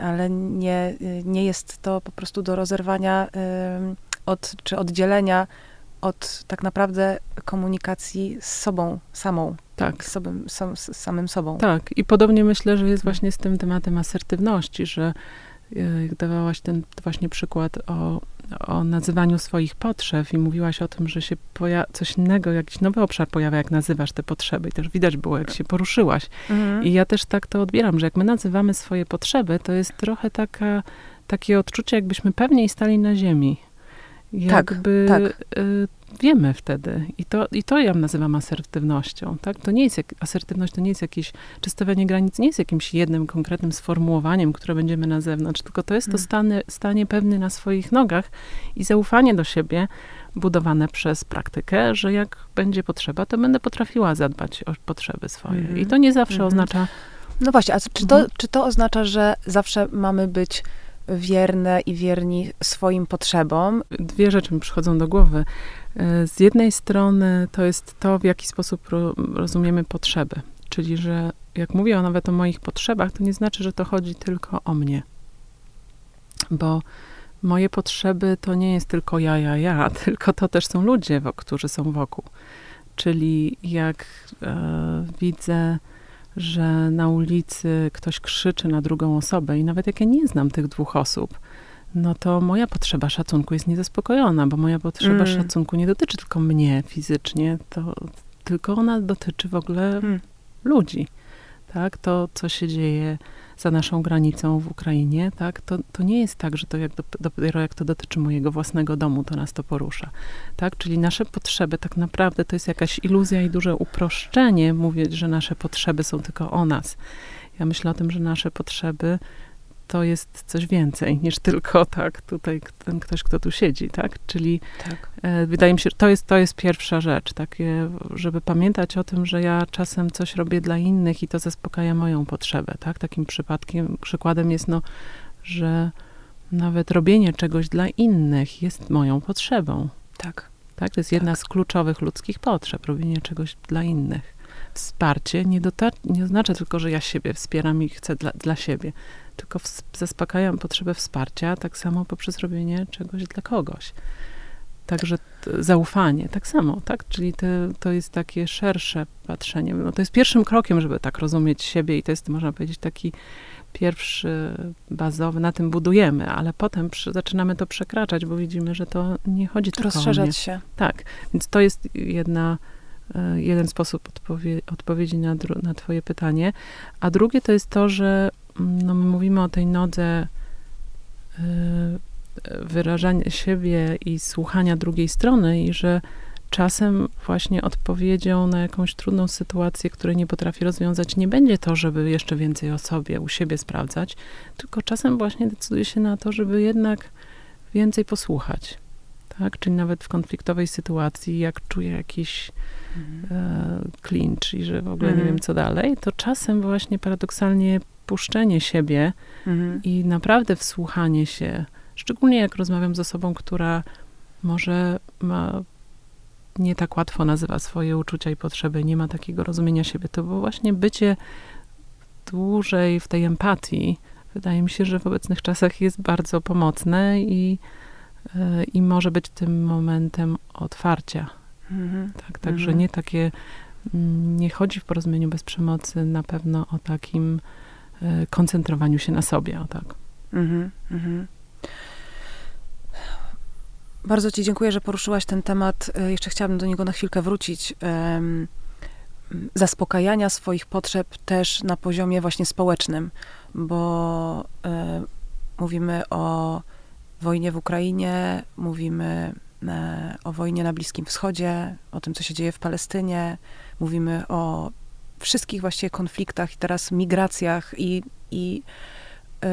ale nie, y, nie jest to po prostu do rozerwania od, czy oddzielenia od tak naprawdę komunikacji z sobą samą. Tak. Z, sobą, sam, z samym sobą. Tak. I podobnie myślę, że jest właśnie z tym tematem asertywności, że jak dawałaś ten właśnie przykład o, o nazywaniu swoich potrzeb i mówiłaś o tym, że się coś innego, jakiś nowy obszar pojawia, jak nazywasz te potrzeby. I też widać było, jak się poruszyłaś. Mhm. I ja też tak to odbieram, że jak my nazywamy swoje potrzeby, to jest trochę taka, takie odczucie, jakbyśmy pewniej stali na ziemi. Tak, jakby tak, y, wiemy wtedy. I to, I to ja nazywam asertywnością. Tak? To nie jest jak, asertywność to nie jest jakieś, czy stawianie granic nie jest jakimś jednym konkretnym sformułowaniem, które będziemy na zewnątrz, tylko to jest to hmm. stanie, stanie pewny na swoich nogach i zaufanie do siebie budowane przez praktykę, że jak będzie potrzeba, to będę potrafiła zadbać o potrzeby swoje. I mhm. to nie zawsze mhm. oznacza... No właśnie, a czy to, mhm. czy to oznacza, że zawsze mamy być wierne i wierni swoim potrzebom. Dwie rzeczy mi przychodzą do głowy. E, z jednej strony to jest to, w jaki sposób rozumiemy potrzeby. Czyli, że jak mówię nawet o moich potrzebach, to nie znaczy, że to chodzi tylko o mnie. Bo moje potrzeby to nie jest tylko ja, ja, ja, tylko to też są ludzie, którzy są wokół. Czyli jak e, widzę że na ulicy ktoś krzyczy na drugą osobę i nawet jak ja nie znam tych dwóch osób, no to moja potrzeba szacunku jest niezaspokojona, bo moja potrzeba mm. szacunku nie dotyczy tylko mnie fizycznie, to tylko ona dotyczy w ogóle mm. ludzi. tak, to co się dzieje za naszą granicą w Ukrainie, tak, to, to nie jest tak, że to jak do, dopiero jak to dotyczy mojego własnego domu, to nas to porusza, tak, czyli nasze potrzeby tak naprawdę to jest jakaś iluzja i duże uproszczenie mówić, że nasze potrzeby są tylko o nas. Ja myślę o tym, że nasze potrzeby to jest coś więcej niż tylko tak tutaj ten ktoś, kto tu siedzi, tak? Czyli tak. E, wydaje mi się, że to jest, to jest pierwsza rzecz, takie, żeby pamiętać o tym, że ja czasem coś robię dla innych i to zaspokaja moją potrzebę, tak? Takim przypadkiem, przykładem jest no, że nawet robienie czegoś dla innych jest moją potrzebą. Tak. Tak, to jest jedna tak. z kluczowych ludzkich potrzeb, robienie czegoś dla innych. Wsparcie nie, nie oznacza tylko, że ja siebie wspieram i chcę dla, dla siebie tylko zaspokajam potrzebę wsparcia, tak samo poprzez robienie czegoś dla kogoś. Także zaufanie, tak samo, tak? Czyli te, to jest takie szersze patrzenie. No to jest pierwszym krokiem, żeby tak rozumieć siebie i to jest, można powiedzieć, taki pierwszy bazowy, na tym budujemy, ale potem przy, zaczynamy to przekraczać, bo widzimy, że to nie chodzi tylko Rozszerzać o mnie. się. Tak, więc to jest jedna, e, jeden sposób odpowie, odpowiedzi na, na twoje pytanie. A drugie to jest to, że no my mówimy o tej nodze y, wyrażania siebie i słuchania drugiej strony i że czasem właśnie odpowiedzią na jakąś trudną sytuację, której nie potrafi rozwiązać, nie będzie to, żeby jeszcze więcej o sobie, u siebie sprawdzać, tylko czasem właśnie decyduje się na to, żeby jednak więcej posłuchać. Tak? Czyli nawet w konfliktowej sytuacji, jak czuję jakiś mhm. e, clinch i że w ogóle mhm. nie wiem, co dalej, to czasem właśnie paradoksalnie puszczenie siebie mhm. i naprawdę wsłuchanie się, szczególnie jak rozmawiam z osobą, która może ma nie tak łatwo nazywa swoje uczucia i potrzeby, nie ma takiego rozumienia siebie, to bo właśnie bycie dłużej w tej empatii, wydaje mi się, że w obecnych czasach jest bardzo pomocne i, e, i może być tym momentem otwarcia. Mhm. Tak, także mhm. nie takie, mm, nie chodzi w porozumieniu bez przemocy na pewno o takim E, koncentrowaniu się na sobie, o tak. Mhm, mhm. Bardzo Ci dziękuję, że poruszyłaś ten temat. E, jeszcze chciałabym do niego na chwilkę wrócić. Zaspokajania swoich potrzeb też na poziomie właśnie społecznym, bo e, mówimy o wojnie w Ukrainie, mówimy o wojnie na Bliskim Wschodzie, o tym, co się dzieje w Palestynie, mówimy o wszystkich właściwie konfliktach i teraz migracjach i, i y,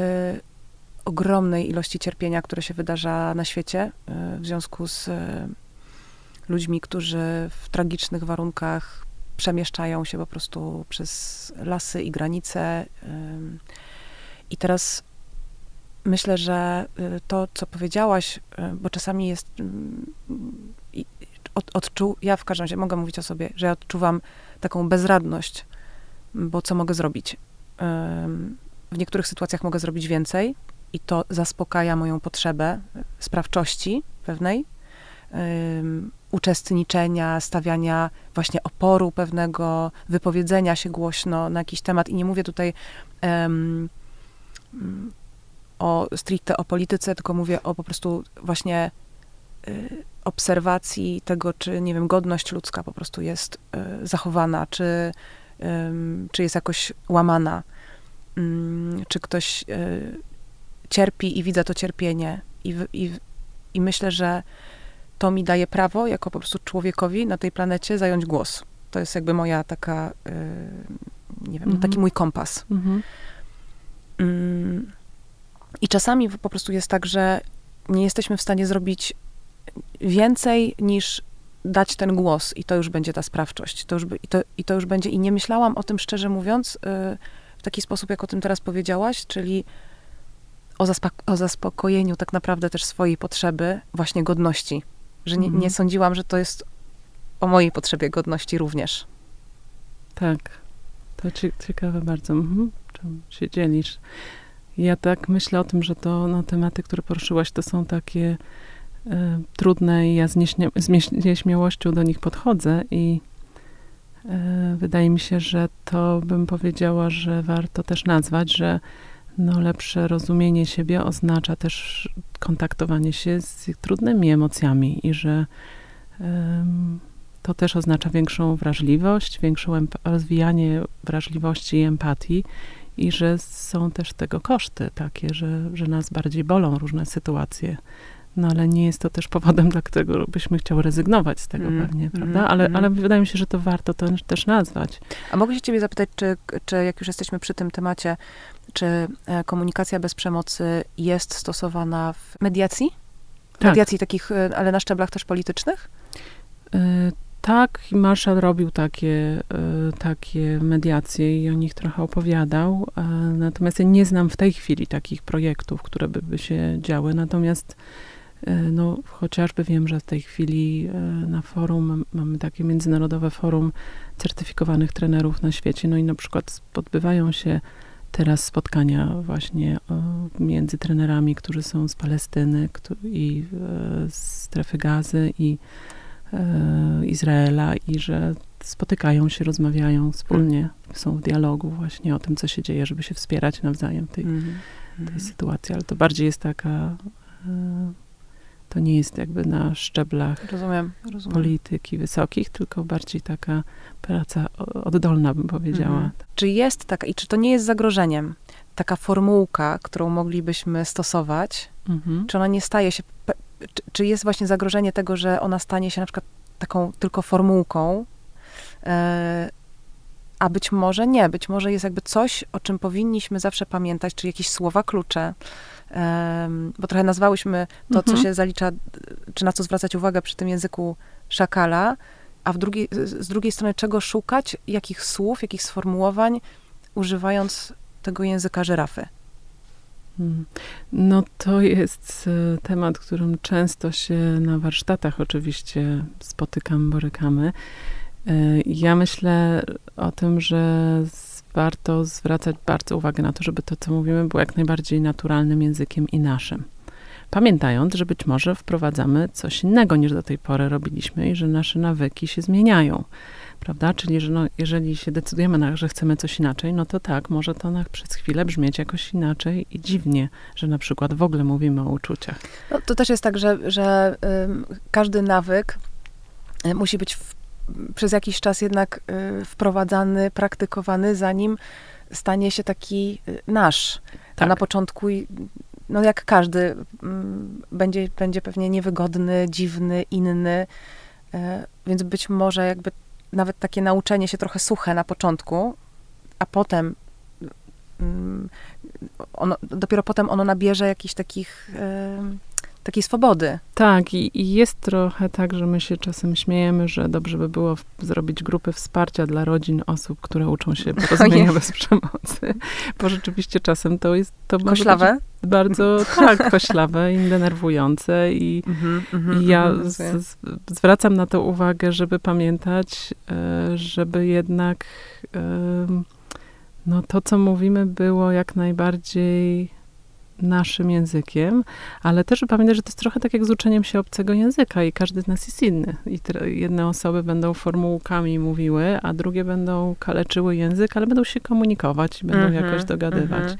ogromnej ilości cierpienia, które się wydarza na świecie y, w związku z ludźmi, którzy w tragicznych warunkach przemieszczają się po prostu przez lasy i granice. I teraz myślę, że to, co powiedziałaś, bo czasami jest. Mm, od, odczu, ja w każdym razie mogę mówić o sobie, że ja odczuwam taką bezradność, bo co mogę zrobić? W niektórych sytuacjach mogę zrobić więcej i to zaspokaja moją potrzebę sprawczości pewnej, uczestniczenia, stawiania właśnie oporu pewnego, wypowiedzenia się głośno na jakiś temat. I nie mówię tutaj um, o stricte o polityce, tylko mówię o po prostu właśnie y, obserwacji tego, czy, nie wiem, godność ludzka po prostu jest y, zachowana, czy, czy jest jakoś łamana, mm, czy ktoś y, cierpi i widzę to cierpienie. I, i, I myślę, że to mi daje prawo, jako po prostu człowiekowi na tej planecie, zająć głos. To jest jakby moja taka, y, nie wiem, mhm. taki mój kompas. Mhm. Mm, I czasami po prostu jest tak, że nie jesteśmy w stanie zrobić więcej niż dać ten głos i to już będzie ta sprawczość. To już, i, to, I to już będzie, i nie myślałam o tym szczerze mówiąc, yy, w taki sposób, jak o tym teraz powiedziałaś, czyli o, o zaspokojeniu tak naprawdę też swojej potrzeby, właśnie godności. Że nie, nie mhm. sądziłam, że to jest o mojej potrzebie godności również. Tak, to ciekawe bardzo. Mhm. Czym się dzielisz? Ja tak myślę o tym, że to no, tematy, które poruszyłaś, to są takie E, trudne i ja z, nieśmia z nieśmiałością do nich podchodzę i e, wydaje mi się, że to bym powiedziała, że warto też nazwać, że no, lepsze rozumienie siebie oznacza też kontaktowanie się z trudnymi emocjami i że to też oznacza większą wrażliwość, większą rozwijanie wrażliwości i empatii i że są też tego koszty takie, że, że nas bardziej bolą różne sytuacje. No ale nie jest to też powodem, dla którego byśmy chciały rezygnować z tego mm, pewnie, prawda? Mm, ale, mm. ale wydaje mi się, że to warto to też nazwać. A mogę się ciebie zapytać, czy, czy jak już jesteśmy przy tym temacie, czy e, komunikacja bez przemocy jest stosowana w mediacji? Tak. Mediacji takich, e, ale na szczeblach też politycznych? Tak, Marshall robił takie, takie mediacje i o nich trochę opowiadał. Natomiast ja nie znam w tej chwili takich projektów, które by, by się działy. Natomiast no, chociażby wiem, że w tej chwili na forum mamy takie międzynarodowe forum certyfikowanych trenerów na świecie. No i na przykład odbywają się teraz spotkania właśnie między trenerami, którzy są z Palestyny i e, z strefy gazy i e, Izraela i że spotykają się, rozmawiają wspólnie, są w dialogu właśnie o tym, co się dzieje, żeby się wspierać nawzajem w tej, -hmm. tej sytuacji. Ale to bardziej jest taka e, to nie jest jakby na szczeblach rozumiem, rozumiem. polityki wysokich, tylko bardziej taka praca oddolna, bym powiedziała. Mhm. Czy jest taka, i czy to nie jest zagrożeniem, taka formułka, którą moglibyśmy stosować, mhm. czy ona nie staje się, czy, czy, jest właśnie zagrożenie tego, że ona stanie się na przykład taką tylko formułką, e, a być może nie, być może jest jakby coś, o czym powinniśmy zawsze pamiętać, czy jakieś słowa klucze, bo trochę nazwałyśmy to, mhm. co się zalicza, czy na co zwracać uwagę przy tym języku szakala, a drugiej, z drugiej strony czego szukać, jakich słów, jakich sformułowań, używając tego języka żyrafy. No to jest e, temat, którym często się na warsztatach oczywiście spotykam, borykamy. E, ja myślę o tym, że warto zwracać bardzo uwagę na to, żeby to, co mówimy, było jak najbardziej naturalnym językiem i naszym. Pamiętając, że być może wprowadzamy coś innego niż do tej pory robiliśmy i że nasze nawyki się zmieniają. Prawda? Czyli, że no, jeżeli się decydujemy na, że chcemy coś inaczej, no to tak, może to na, przez chwilę brzmieć jakoś inaczej i dziwnie, że na przykład w ogóle mówimy o uczuciach. No, to też jest tak, że, że każdy nawyk y, musi być w przez jakiś czas jednak y, wprowadzany, praktykowany, zanim stanie się taki y, nasz. Tak. Na początku, no jak każdy, będzie, będzie pewnie niewygodny, dziwny, inny, więc być może jakby nawet takie nauczenie się trochę suche na początku, a potem mm, ono, dopiero potem ono nabierze jakichś takich takiej swobody. Tak, i, i, jest trochę tak, że my się czasem śmiejemy, że dobrze by było w, zrobić grupy wsparcia dla rodzin osób, które uczą się porozumienia bez przemocy, bo rzeczywiście czasem to jest... To koślawe? Bardzo, tak, koślawe i denerwujące i, mm -hmm, i ja mm, z, z, zwracam na to uwagę, żeby pamiętać, e, żeby jednak no to, co mówimy, było jak najbardziej naszym językiem, ale też pamiętaj, że to jest trochę tak jak z uczeniem się obcego języka i każdy z nas jest inny. I jedne osoby będą formułkami mówiły, a drugie będą kaleczyły język, ale będą się komunikować i będą mm -hmm, jakoś dogadywać. Mm -hmm.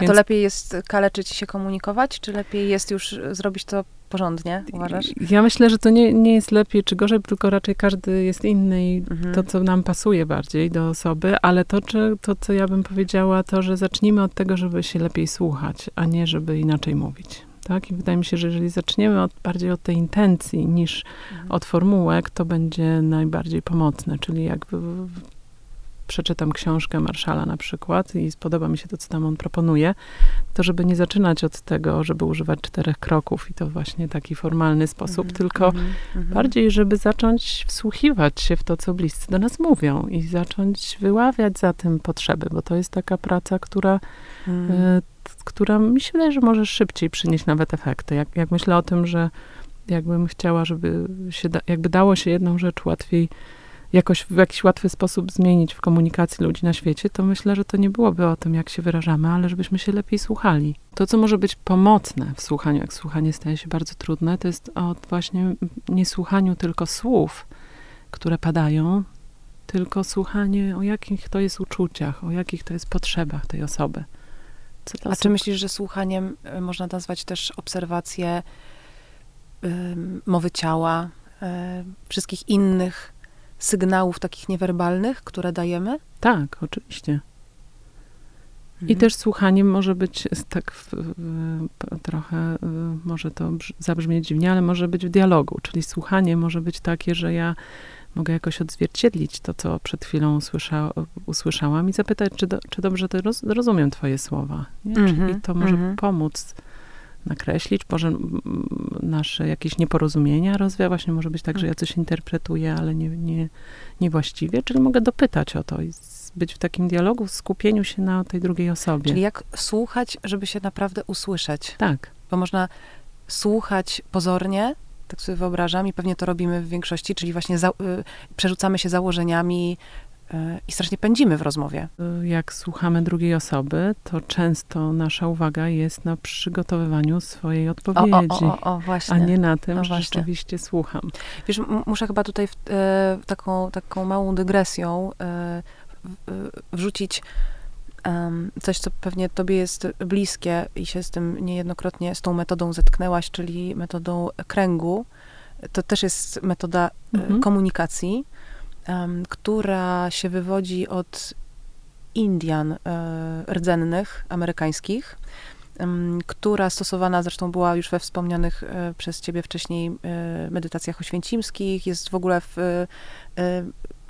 Więc... To lepiej jest kaleczyć się komunikować, czy lepiej jest już zrobić to porządnie, uważasz? Ja myślę, że to nie, nie jest lepiej czy gorzej, tylko raczej każdy jest inny i mhm. to, co nam pasuje bardziej do osoby, ale to, czy, to, co ja bym powiedziała, to, że zacznijmy od tego, żeby się lepiej słuchać, a nie żeby inaczej mówić. Tak? I wydaje mi się, że jeżeli zaczniemy od, bardziej od tej intencji niż mhm. od formułek, to będzie najbardziej pomocne, czyli jakby przeczytam książkę Marszala na przykład i spodoba mi się to, co tam on proponuje, to żeby nie zaczynać od tego, żeby używać czterech kroków i to właśnie taki formalny sposób, mm -hmm, tylko mm -hmm. bardziej, żeby zacząć wsłuchiwać się w to, co bliscy do nas mówią i zacząć wyławiać za tym potrzeby, bo to jest taka praca, która, mm. y, która mi się wydaje, że może szybciej przynieść nawet efekty. Jak, jak myślę o tym, że jakbym chciała, żeby się, da, jakby dało się jedną rzecz łatwiej jakoś w jakiś łatwy sposób zmienić w komunikacji ludzi na świecie, to myślę, że to nie byłoby o tym, jak się wyrażamy, ale żebyśmy się lepiej słuchali. To, co może być pomocne w słuchaniu, jak słuchanie staje się bardzo trudne, to jest o właśnie niesłuchaniu tylko słów, które padają, tylko słuchanie o jakich to jest uczuciach, o jakich to jest potrzebach tej osoby. A czy myślisz, że słuchaniem y, można nazwać też obserwację mowy ciała, y, wszystkich innych sygnałów takich niewerbalnych, które dajemy? Tak, oczywiście. I Mhm. też słuchanie może być tak w, w, trochę, y, może to brz- zabrzmieć dziwnie, ale może być w dialogu. Czyli słuchanie może być takie, że ja mogę jakoś odzwierciedlić to, co przed chwilą usłysza, usłyszałam i zapytać, czy, do, czy dobrze to roz, rozumiem twoje słowa. Mhm, Czyli to może mhm. pomóc nakreślić, może nasze jakieś nieporozumienia rozwia. Właśnie może być tak, że ja coś interpretuję, ale nie, nie, niewłaściwie. Czyli mogę dopytać o to i być w takim dialogu, w skupieniu się na tej drugiej osobie. Czyli jak słuchać, żeby się naprawdę usłyszeć? Tak, Bo można słuchać pozornie, tak sobie wyobrażam, i pewnie to robimy w większości, czyli właśnie za, y, przerzucamy się założeniami i strasznie pędzimy w rozmowie. jak słuchamy drugiej osoby, to często nasza uwaga jest na przygotowywaniu swojej odpowiedzi, o, o, o, a nie na tym, No że rzeczywiście słucham. Wiesz, muszę chyba tutaj w, e, taką, taką małą dygresją e, w, e, wrzucić coś, co pewnie tobie jest bliskie i się z tym niejednokrotnie, z tą metodą zetknęłaś, czyli metodą kręgu. To też jest metoda e, Mhm. komunikacji, która się wywodzi od Indian e, rdzennych, amerykańskich, która stosowana zresztą była już we wspomnianych e, przez ciebie wcześniej e, medytacjach oświęcimskich, jest w ogóle w,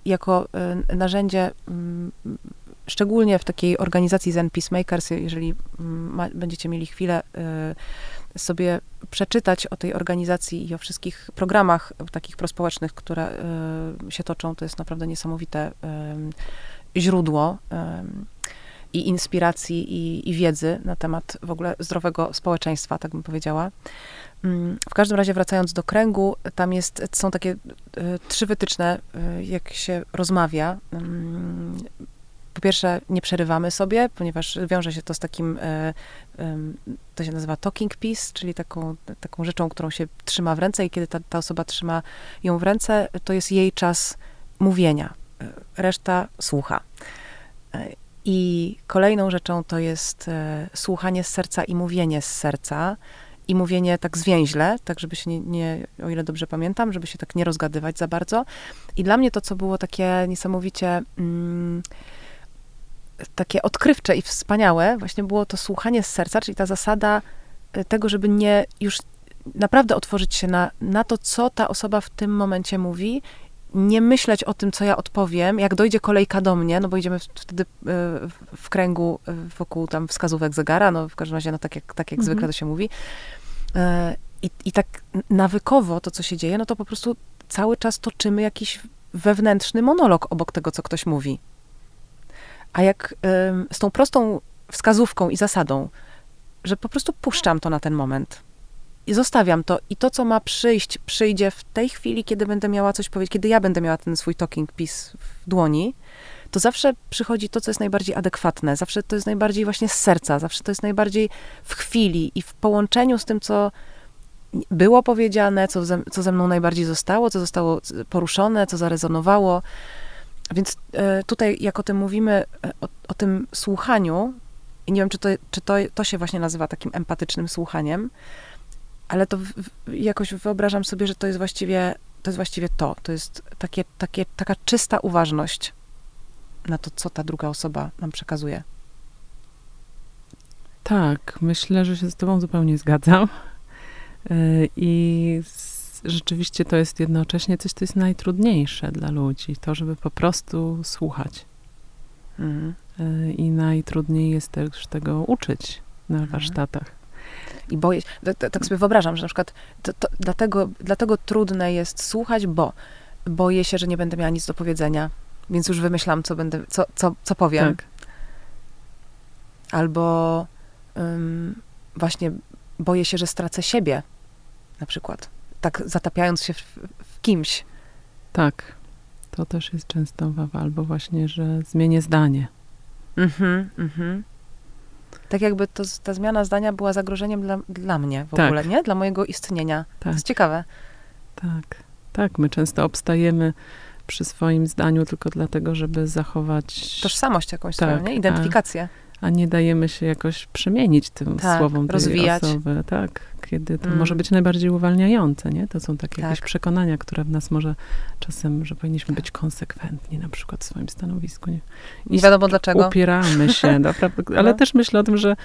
jako narzędzie szczególnie w takiej organizacji Zen Peacemakers, jeżeli ma, będziecie mieli chwilę sobie przeczytać o tej organizacji i o wszystkich programach takich prospołecznych, które e, się toczą, to jest naprawdę niesamowite em, źródło em, i inspiracji, i, i wiedzy na temat w ogóle zdrowego społeczeństwa, tak bym powiedziała. Mm, W każdym razie wracając do kręgu, tam jest, są takie trzy wytyczne, jak się rozmawia. Po pierwsze, nie przerywamy sobie, ponieważ wiąże się to z takim, e, to się nazywa talking piece, czyli taką, taką rzeczą, którą się trzyma w ręce i kiedy ta, ta osoba trzyma ją w ręce, to jest jej czas mówienia. E, Reszta słucha. E, I kolejną rzeczą to jest słuchanie z serca i mówienie z serca. I mówienie tak zwięźle, tak żeby się nie, nie, o ile dobrze pamiętam, żeby się tak nie rozgadywać za bardzo. I dla mnie to, co było takie niesamowicie mm, takie odkrywcze i wspaniałe, właśnie było to słuchanie z serca, czyli ta zasada e, tego, żeby nie już naprawdę otworzyć się na, na to, co ta osoba w tym momencie mówi, nie myśleć o tym, co ja odpowiem, jak dojdzie kolejka do mnie, no bo idziemy wtedy e, w, kręgu e, wokół tam wskazówek zegara, no w każdym razie, no tak jak, tak jak Mhm. zwykle to się mówi. I, I tak nawykowo to, co się dzieje, no to po prostu cały czas toczymy jakiś wewnętrzny monolog obok tego, co ktoś mówi. A jak z tą prostą wskazówką i zasadą, że po prostu puszczam to na ten moment i zostawiam to i to, co ma przyjść, przyjdzie w tej chwili, kiedy będę miała coś powiedzieć, kiedy ja będę miała ten swój talking piece w dłoni, to zawsze przychodzi to, co jest najbardziej adekwatne, zawsze to jest najbardziej właśnie z serca, zawsze to jest najbardziej w chwili i w połączeniu z tym, co było powiedziane, co ze, co ze mną najbardziej zostało, co zostało poruszone, co zarezonowało. Więc e, tutaj, jak o tym mówimy, e, o, o tym słuchaniu, i nie wiem, czy, to, czy to, to się właśnie nazywa takim empatycznym słuchaniem, ale to w, jakoś wyobrażam sobie, że to jest właściwie to, jest właściwie to. To jest takie, takie, taka czysta uważność na to, co ta druga osoba nam przekazuje. Tak, myślę, że się z Tobą zupełnie zgadzam. Y, I rzeczywiście to jest jednocześnie coś, co jest najtrudniejsze dla ludzi, to, żeby po prostu słuchać. Mhm. Y, I najtrudniej jest też tego uczyć na warsztatach. I boję się, tak- sobie wyobrażam, że na przykład to, to, dlatego, dlatego trudne jest słuchać, bo boję się, że nie będę miała nic do powiedzenia, więc już wymyślam, co będę, co, co, co powiem. Tak, Albo ym, właśnie boję się, że stracę siebie, na przykład. Tak zatapiając się w, w kimś. tak. To też jest często obawa, albo właśnie, że zmienię zdanie. Mhm, mhm. Tak jakby to, ta zmiana zdania była zagrożeniem dla, dla mnie w Tak. ogóle, nie? Dla mojego istnienia. To Tak, jest ciekawe. tak. Tak, my często obstajemy przy swoim zdaniu tylko dlatego, żeby zachować Tożsamość jakąś Tak, swoją, nie? Identyfikację. a nie dajemy się jakoś przemienić tym Tak, słowom tej rozwijać. osoby. Tak, kiedy to Mm. może być najbardziej uwalniające, nie? To są takie jakieś Tak. przekonania, które w nas może czasem, że powinniśmy być konsekwentni na przykład w swoim stanowisku. Nie, Nie wiadomo dlaczego. Upieramy się, naprawdę, ale No. też myślę o tym, że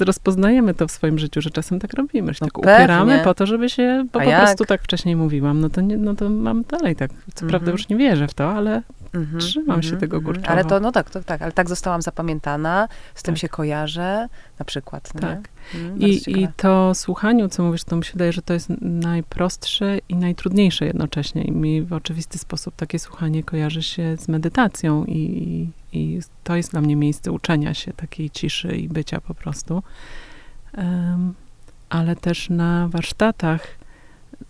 rozpoznajemy to w swoim życiu, że czasem tak robimy, że No tak pewnie. upieramy po to, żeby się, bo A po jak? prostu tak wcześniej mówiłam, no to, nie, no to mam dalej tak. Co prawda Mhm. już nie wierzę w to, ale Mhm, Trzymam się tego kurczowo. Ale to, no tak, to, tak, ale tak zostałam zapamiętana, z tym Tak. się kojarzę, na przykład. nie? Tak. Mm, I, I to słuchaniu, co mówisz, to mi się wydaje, że to jest najprostsze i najtrudniejsze jednocześnie. I mi w oczywisty sposób takie słuchanie kojarzy się z medytacją i, i to jest dla mnie miejsce uczenia się takiej ciszy i bycia po prostu. Ale też na warsztatach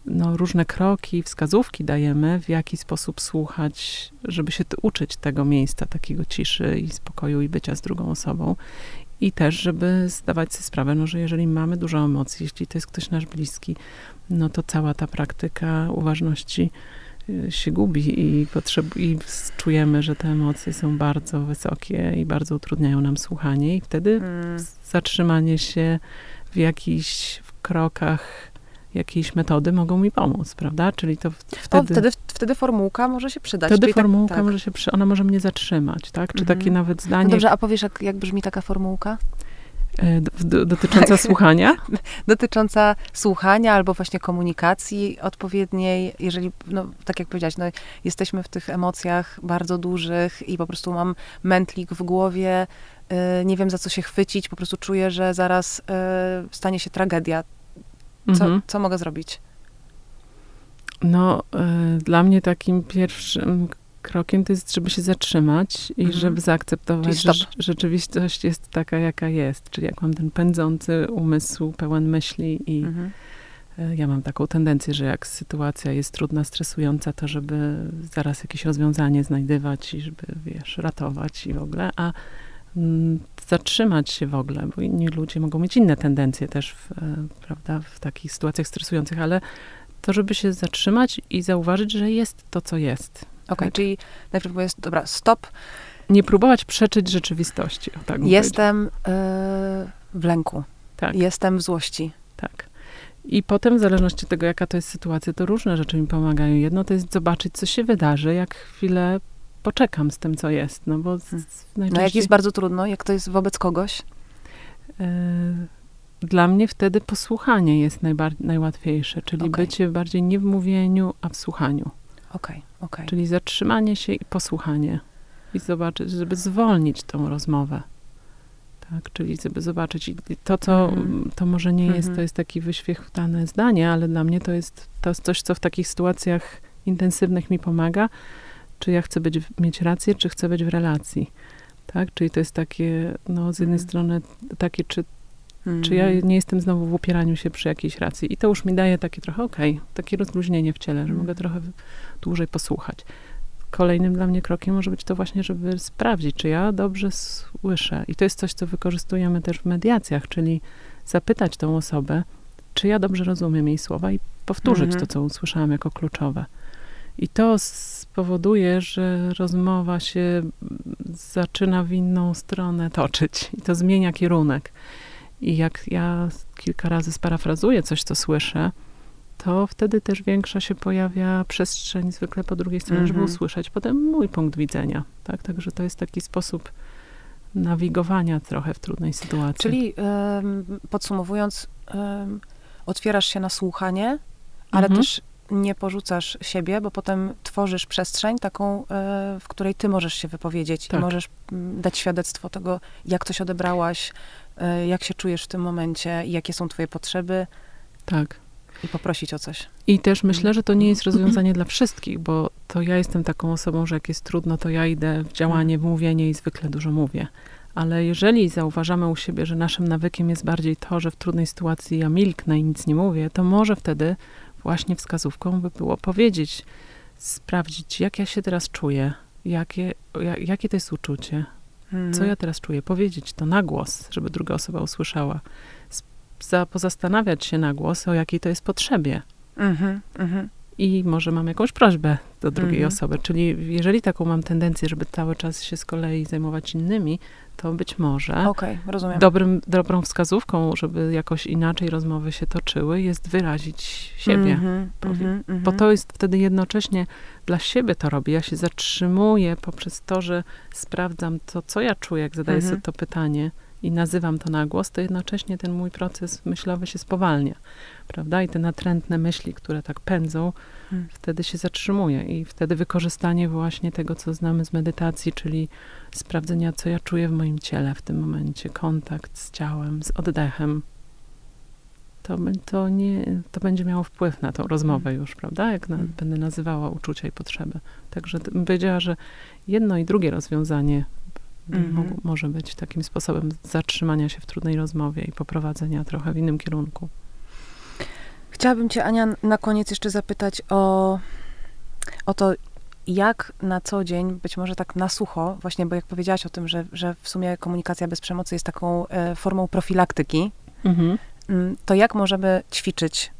no, różne kroki, wskazówki dajemy, w jaki sposób słuchać, żeby się uczyć tego miejsca, takiego ciszy i spokoju i bycia z drugą osobą. I też, żeby zdawać sobie sprawę, no, że jeżeli mamy dużo emocji, jeśli to jest ktoś nasz bliski, no to cała ta praktyka uważności się gubi i, potrzeb- i czujemy, że te emocje są bardzo wysokie i bardzo utrudniają nam słuchanie i wtedy Mm, zatrzymanie się w jakichś krokach jakiejś metody mogą mi pomóc, prawda? Czyli to w- o, wtedy, wtedy, wtedy formułka może się przydać. wtedy tak- formułka tak. może się, przy, ona może mnie zatrzymać, tak? Czy Mhm. takie nawet No zdanie dobrze, a powiesz, jak, jak brzmi taka formułka? E, dotycząca Tak. słuchania? Dotycząca słuchania albo właśnie komunikacji odpowiedniej, jeżeli, no tak jak powiedziałaś, no, jesteśmy w tych emocjach bardzo dużych i po prostu mam mętlik w głowie, y, nie wiem za co się chwycić, po prostu czuję, że zaraz y, stanie się tragedia. Co, Mhm. co mogę zrobić? No, y, dla mnie takim pierwszym krokiem to jest, żeby się zatrzymać i Mhm. żeby zaakceptować, że rzeczywistość jest taka, jaka jest. Czyli jak mam ten pędzący umysł pełen myśli i Mhm. y, ja mam taką tendencję, że jak sytuacja jest trudna, stresująca, to żeby zaraz jakieś rozwiązanie znajdywać i żeby, wiesz, ratować i w ogóle, a mm, zatrzymać się w ogóle, bo inni ludzie mogą mieć inne tendencje też, w, e, prawda, w takich sytuacjach stresujących, ale to, żeby się zatrzymać i zauważyć, że jest to, co jest. Tak. czyli najpierw jest, dobra, stop, Nie próbować przeczyć rzeczywistości. Tak jestem y, w lęku, Tak. jestem w złości. Tak. I potem, w zależności od tego, jaka to jest sytuacja, to różne rzeczy mi pomagają. Jedno to jest zobaczyć, co się wydarzy, jak chwilę poczekam z tym, co jest. No bo z, z No najczęściej... jak jest bardzo trudno, jak to jest wobec kogoś, E, Dla mnie wtedy posłuchanie jest najbar- najłatwiejsze, czyli Okej. bycie bardziej nie w mówieniu, a w słuchaniu. Okej, okej. Czyli zatrzymanie się i posłuchanie. I zobaczyć, żeby zwolnić tą rozmowę. Tak, czyli żeby zobaczyć i to, co Mhm. to może nie jest, Mhm. to jest taki wyświechtane zdanie, ale dla mnie to jest, to jest coś, co w takich sytuacjach intensywnych mi pomaga, czy ja chcę być, mieć rację, czy chcę być w relacji. Tak, czyli to jest takie, no z jednej Mhm. strony takie, czy Mhm. czy ja nie jestem znowu w upieraniu się przy jakiejś racji. I to już mi daje takie trochę, okej, takie rozluźnienie w ciele, że Mm. mogę trochę dłużej posłuchać. Kolejnym dla mnie krokiem może być to właśnie, żeby sprawdzić, czy ja dobrze słyszę. I to jest coś, co wykorzystujemy też w mediacjach, czyli zapytać tą osobę, czy ja dobrze rozumiem jej słowa i powtórzyć Mhm. to, co usłyszałam jako kluczowe. I to spowoduje, że rozmowa się zaczyna w inną stronę toczyć i to zmienia kierunek. I jak ja kilka razy sparafrazuję coś, co słyszę, to wtedy też większa się pojawia przestrzeń zwykle po drugiej stronie, żeby Mhm. usłyszeć potem mój punkt widzenia. Tak? Także to jest taki sposób nawigowania trochę w trudnej sytuacji. Czyli em, podsumowując, em, otwierasz się na słuchanie, ale Mhm. też nie porzucasz siebie, bo potem tworzysz przestrzeń taką, e, w której ty możesz się wypowiedzieć Tak. i możesz mm, dać świadectwo tego, jak coś odebrałaś, jak się czujesz w tym momencie, i jakie są twoje potrzeby tak. i poprosić o coś. I też myślę, że to nie jest rozwiązanie dla wszystkich, bo to ja jestem taką osobą, że jak jest trudno, to ja idę w działanie, w mówienie i zwykle dużo mówię. Ale jeżeli zauważamy u siebie, że naszym nawykiem jest bardziej to, że w trudnej sytuacji ja milknę i nic nie mówię, to może wtedy właśnie wskazówką by było powiedzieć, sprawdzić, jak ja się teraz czuję, jakie, jak, jakie to jest uczucie, co ja teraz czuję, powiedzieć to na głos, żeby druga osoba usłyszała. Sp- za- pozastanawiać się na głos, o jakiej to jest potrzebie. Mhm, mhm. I może mam jakąś prośbę do drugiej mhm. osoby. Czyli jeżeli taką mam tendencję, żeby cały czas się z kolei zajmować innymi, to być może okay, dobrym, dobrą wskazówką, żeby jakoś inaczej rozmowy się toczyły, jest wyrazić siebie. -hmm, mm -hmm. Bo to jest wtedy jednocześnie dla siebie to robię. Ja się zatrzymuję poprzez to, że sprawdzam to, co ja czuję, jak zadaję sobie to pytanie i nazywam to na głos, to jednocześnie ten mój proces myślowy się spowalnia, prawda? I te natrętne myśli, które tak pędzą, hmm. wtedy się zatrzymuje i wtedy wykorzystanie właśnie tego, co znamy z medytacji, czyli sprawdzenia, co ja czuję w moim ciele w tym momencie, kontakt z ciałem, z oddechem, to, to, nie, to będzie miało wpływ na tą rozmowę hmm. już, prawda? Jak na, hmm. będę nazywała uczucia i potrzeby. Także bym powiedziała, że jedno i drugie rozwiązanie mm-hmm. może być takim sposobem zatrzymania się w trudnej rozmowie i poprowadzenia trochę w innym kierunku. Chciałabym Cię, Ania, na koniec jeszcze zapytać o, o to, jak na co dzień, być może tak na sucho, właśnie, bo jak powiedziałaś o tym, że, że w sumie komunikacja bez przemocy jest taką e, formą profilaktyki, mm-hmm. to jak możemy ćwiczyć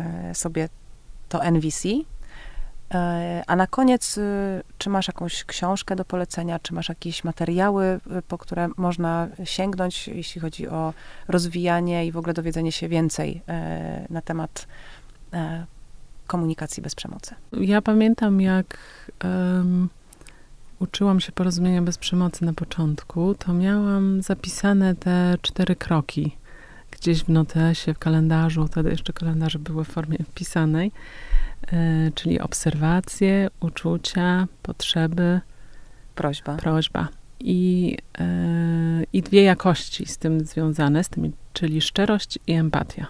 e, sobie to NVC, a na koniec, y, czy masz jakąś książkę do polecenia, czy masz jakieś materiały, y, po które można sięgnąć, jeśli chodzi o rozwijanie i w ogóle dowiedzenie się więcej e, na temat e, komunikacji bez przemocy? Ja pamiętam, jak um, uczyłam się porozumienia bez przemocy na początku, to miałam zapisane te cztery kroki gdzieś w notesie, w kalendarzu, wtedy jeszcze kalendarze były w formie pisanej E, czyli obserwacje, uczucia, potrzeby, prośba. prośba. I, e, I dwie jakości z tym związane, z tym, czyli szczerość i empatia.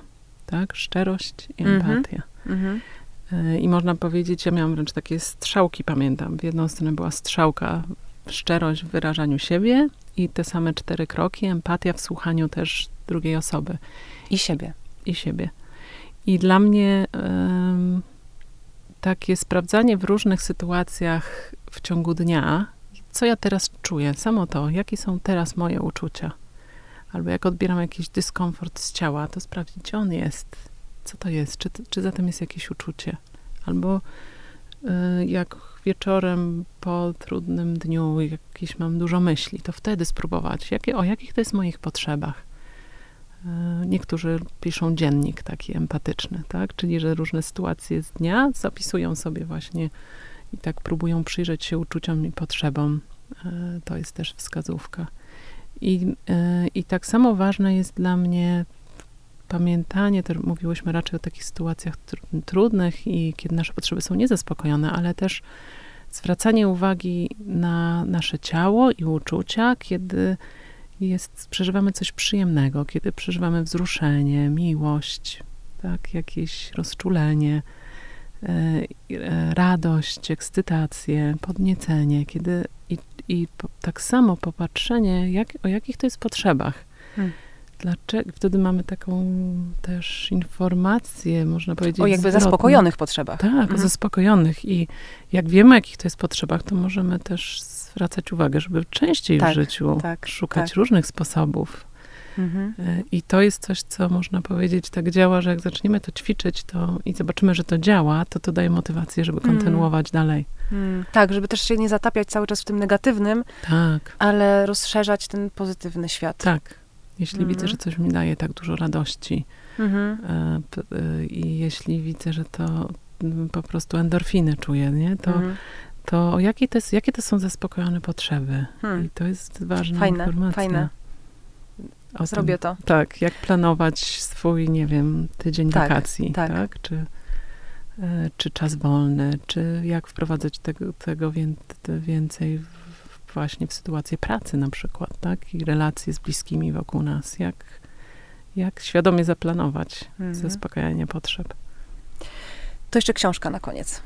Tak? Szczerość i mhm. empatia. Mm-hmm. I można powiedzieć, ja miałam wręcz takie strzałki, pamiętam. W jedną stronę była strzałka szczerość w wyrażaniu siebie i te same cztery kroki, empatia w słuchaniu też drugiej osoby. I siebie. I siebie. I dla mnie takie sprawdzanie w różnych sytuacjach w ciągu dnia, co ja teraz czuję, samo to, jakie są teraz moje uczucia. Albo jak odbieram jakiś dyskomfort z ciała, to sprawdzić, gdzie on jest, co to jest, czy, czy za tym jest jakieś uczucie. Albo y, jak wieczorem po trudnym dniu jakieś mam dużo myśli, to wtedy spróbować, jakie, o jakich to jest moich potrzebach niektórzy piszą dziennik taki empatyczny, tak? Czyli, że różne sytuacje z dnia zapisują sobie właśnie i tak próbują przyjrzeć się uczuciom i potrzebom. E, to jest też wskazówka. I, e, i tak samo ważne jest dla mnie pamiętanie, to mówiłyśmy raczej o takich sytuacjach trudnych i kiedy nasze potrzeby są niezaspokojone, ale też zwracanie uwagi na nasze ciało i uczucia, kiedy jest, przeżywamy coś przyjemnego, kiedy przeżywamy wzruszenie, miłość, tak, jakieś rozczulenie, e, e, radość, ekscytację, podniecenie, kiedy i, i tak samo popatrzenie, jak, o jakich to jest potrzebach. Hmm. Dlaczego? Wtedy mamy taką też informację, można powiedzieć. O jakby zwrotną. zaspokojonych potrzebach. Tak, mhm. zaspokojonych. I jak wiemy, o jakich to jest potrzebach, to możemy też zwracać uwagę, żeby częściej tak, w życiu tak, szukać tak. różnych sposobów. Mhm. E, I to jest coś, co można powiedzieć, tak działa, że jak zaczniemy to ćwiczyć to i zobaczymy, że to działa, to to daje motywację, żeby mhm. kontynuować dalej. Mm, tak, żeby też się nie zatapiać cały czas w tym negatywnym, tak. ale rozszerzać ten pozytywny świat. Tak. Jeśli mhm. widzę, że coś mi daje tak dużo radości mhm. e, e, i jeśli widzę, że to po prostu endorfiny czuję, nie? To, mhm to jakie to, jest, jakie to są zaspokojone potrzeby. Hmm. I to jest ważna fajne, informacja. Fajne. O Zrobię tym, to. Tak, jak planować swój, nie wiem, tydzień tak, wakacji, tak? tak? Czy, e, czy czas wolny, czy jak wprowadzać tego, tego więcej w, właśnie w sytuację pracy na przykład, tak? I relacje z bliskimi wokół nas. Jak, jak świadomie zaplanować mhm. zaspokajanie potrzeb. To jeszcze książka na koniec.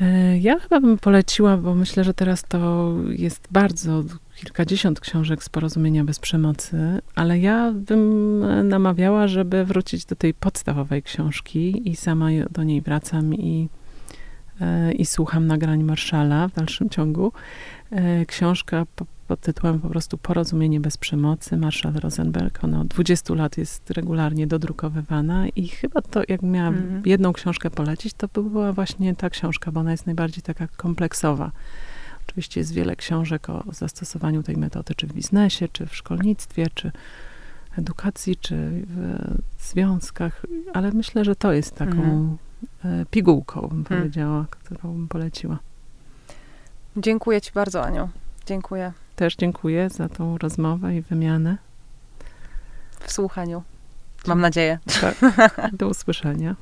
E, ja chyba bym poleciła, bo myślę, że teraz to jest bardzo kilkadziesiąt książek z porozumienia bez przemocy, ale ja bym namawiała, żeby wrócić do tej podstawowej książki i sama do niej wracam i, e, i słucham nagrań Marszala w dalszym ciągu. E, książka pod tytułem po prostu Porozumienie bez przemocy, Marshall Rosenberg. Ona od 20 lat jest regularnie dodrukowywana i chyba to, jak miałam mm. jedną książkę polecić, to była właśnie ta książka, bo ona jest najbardziej taka kompleksowa. Oczywiście jest wiele książek o zastosowaniu tej metody, czy w biznesie, czy w szkolnictwie, czy edukacji, czy w związkach, ale myślę, że to jest taką mm. pigułką, bym mm. powiedziała, którą bym poleciła. Dziękuję Ci bardzo, Aniu. Dziękuję. Też dziękuję za tą rozmowę i wymianę. W słuchaniu. Mam nadzieję. Tak. Do usłyszenia.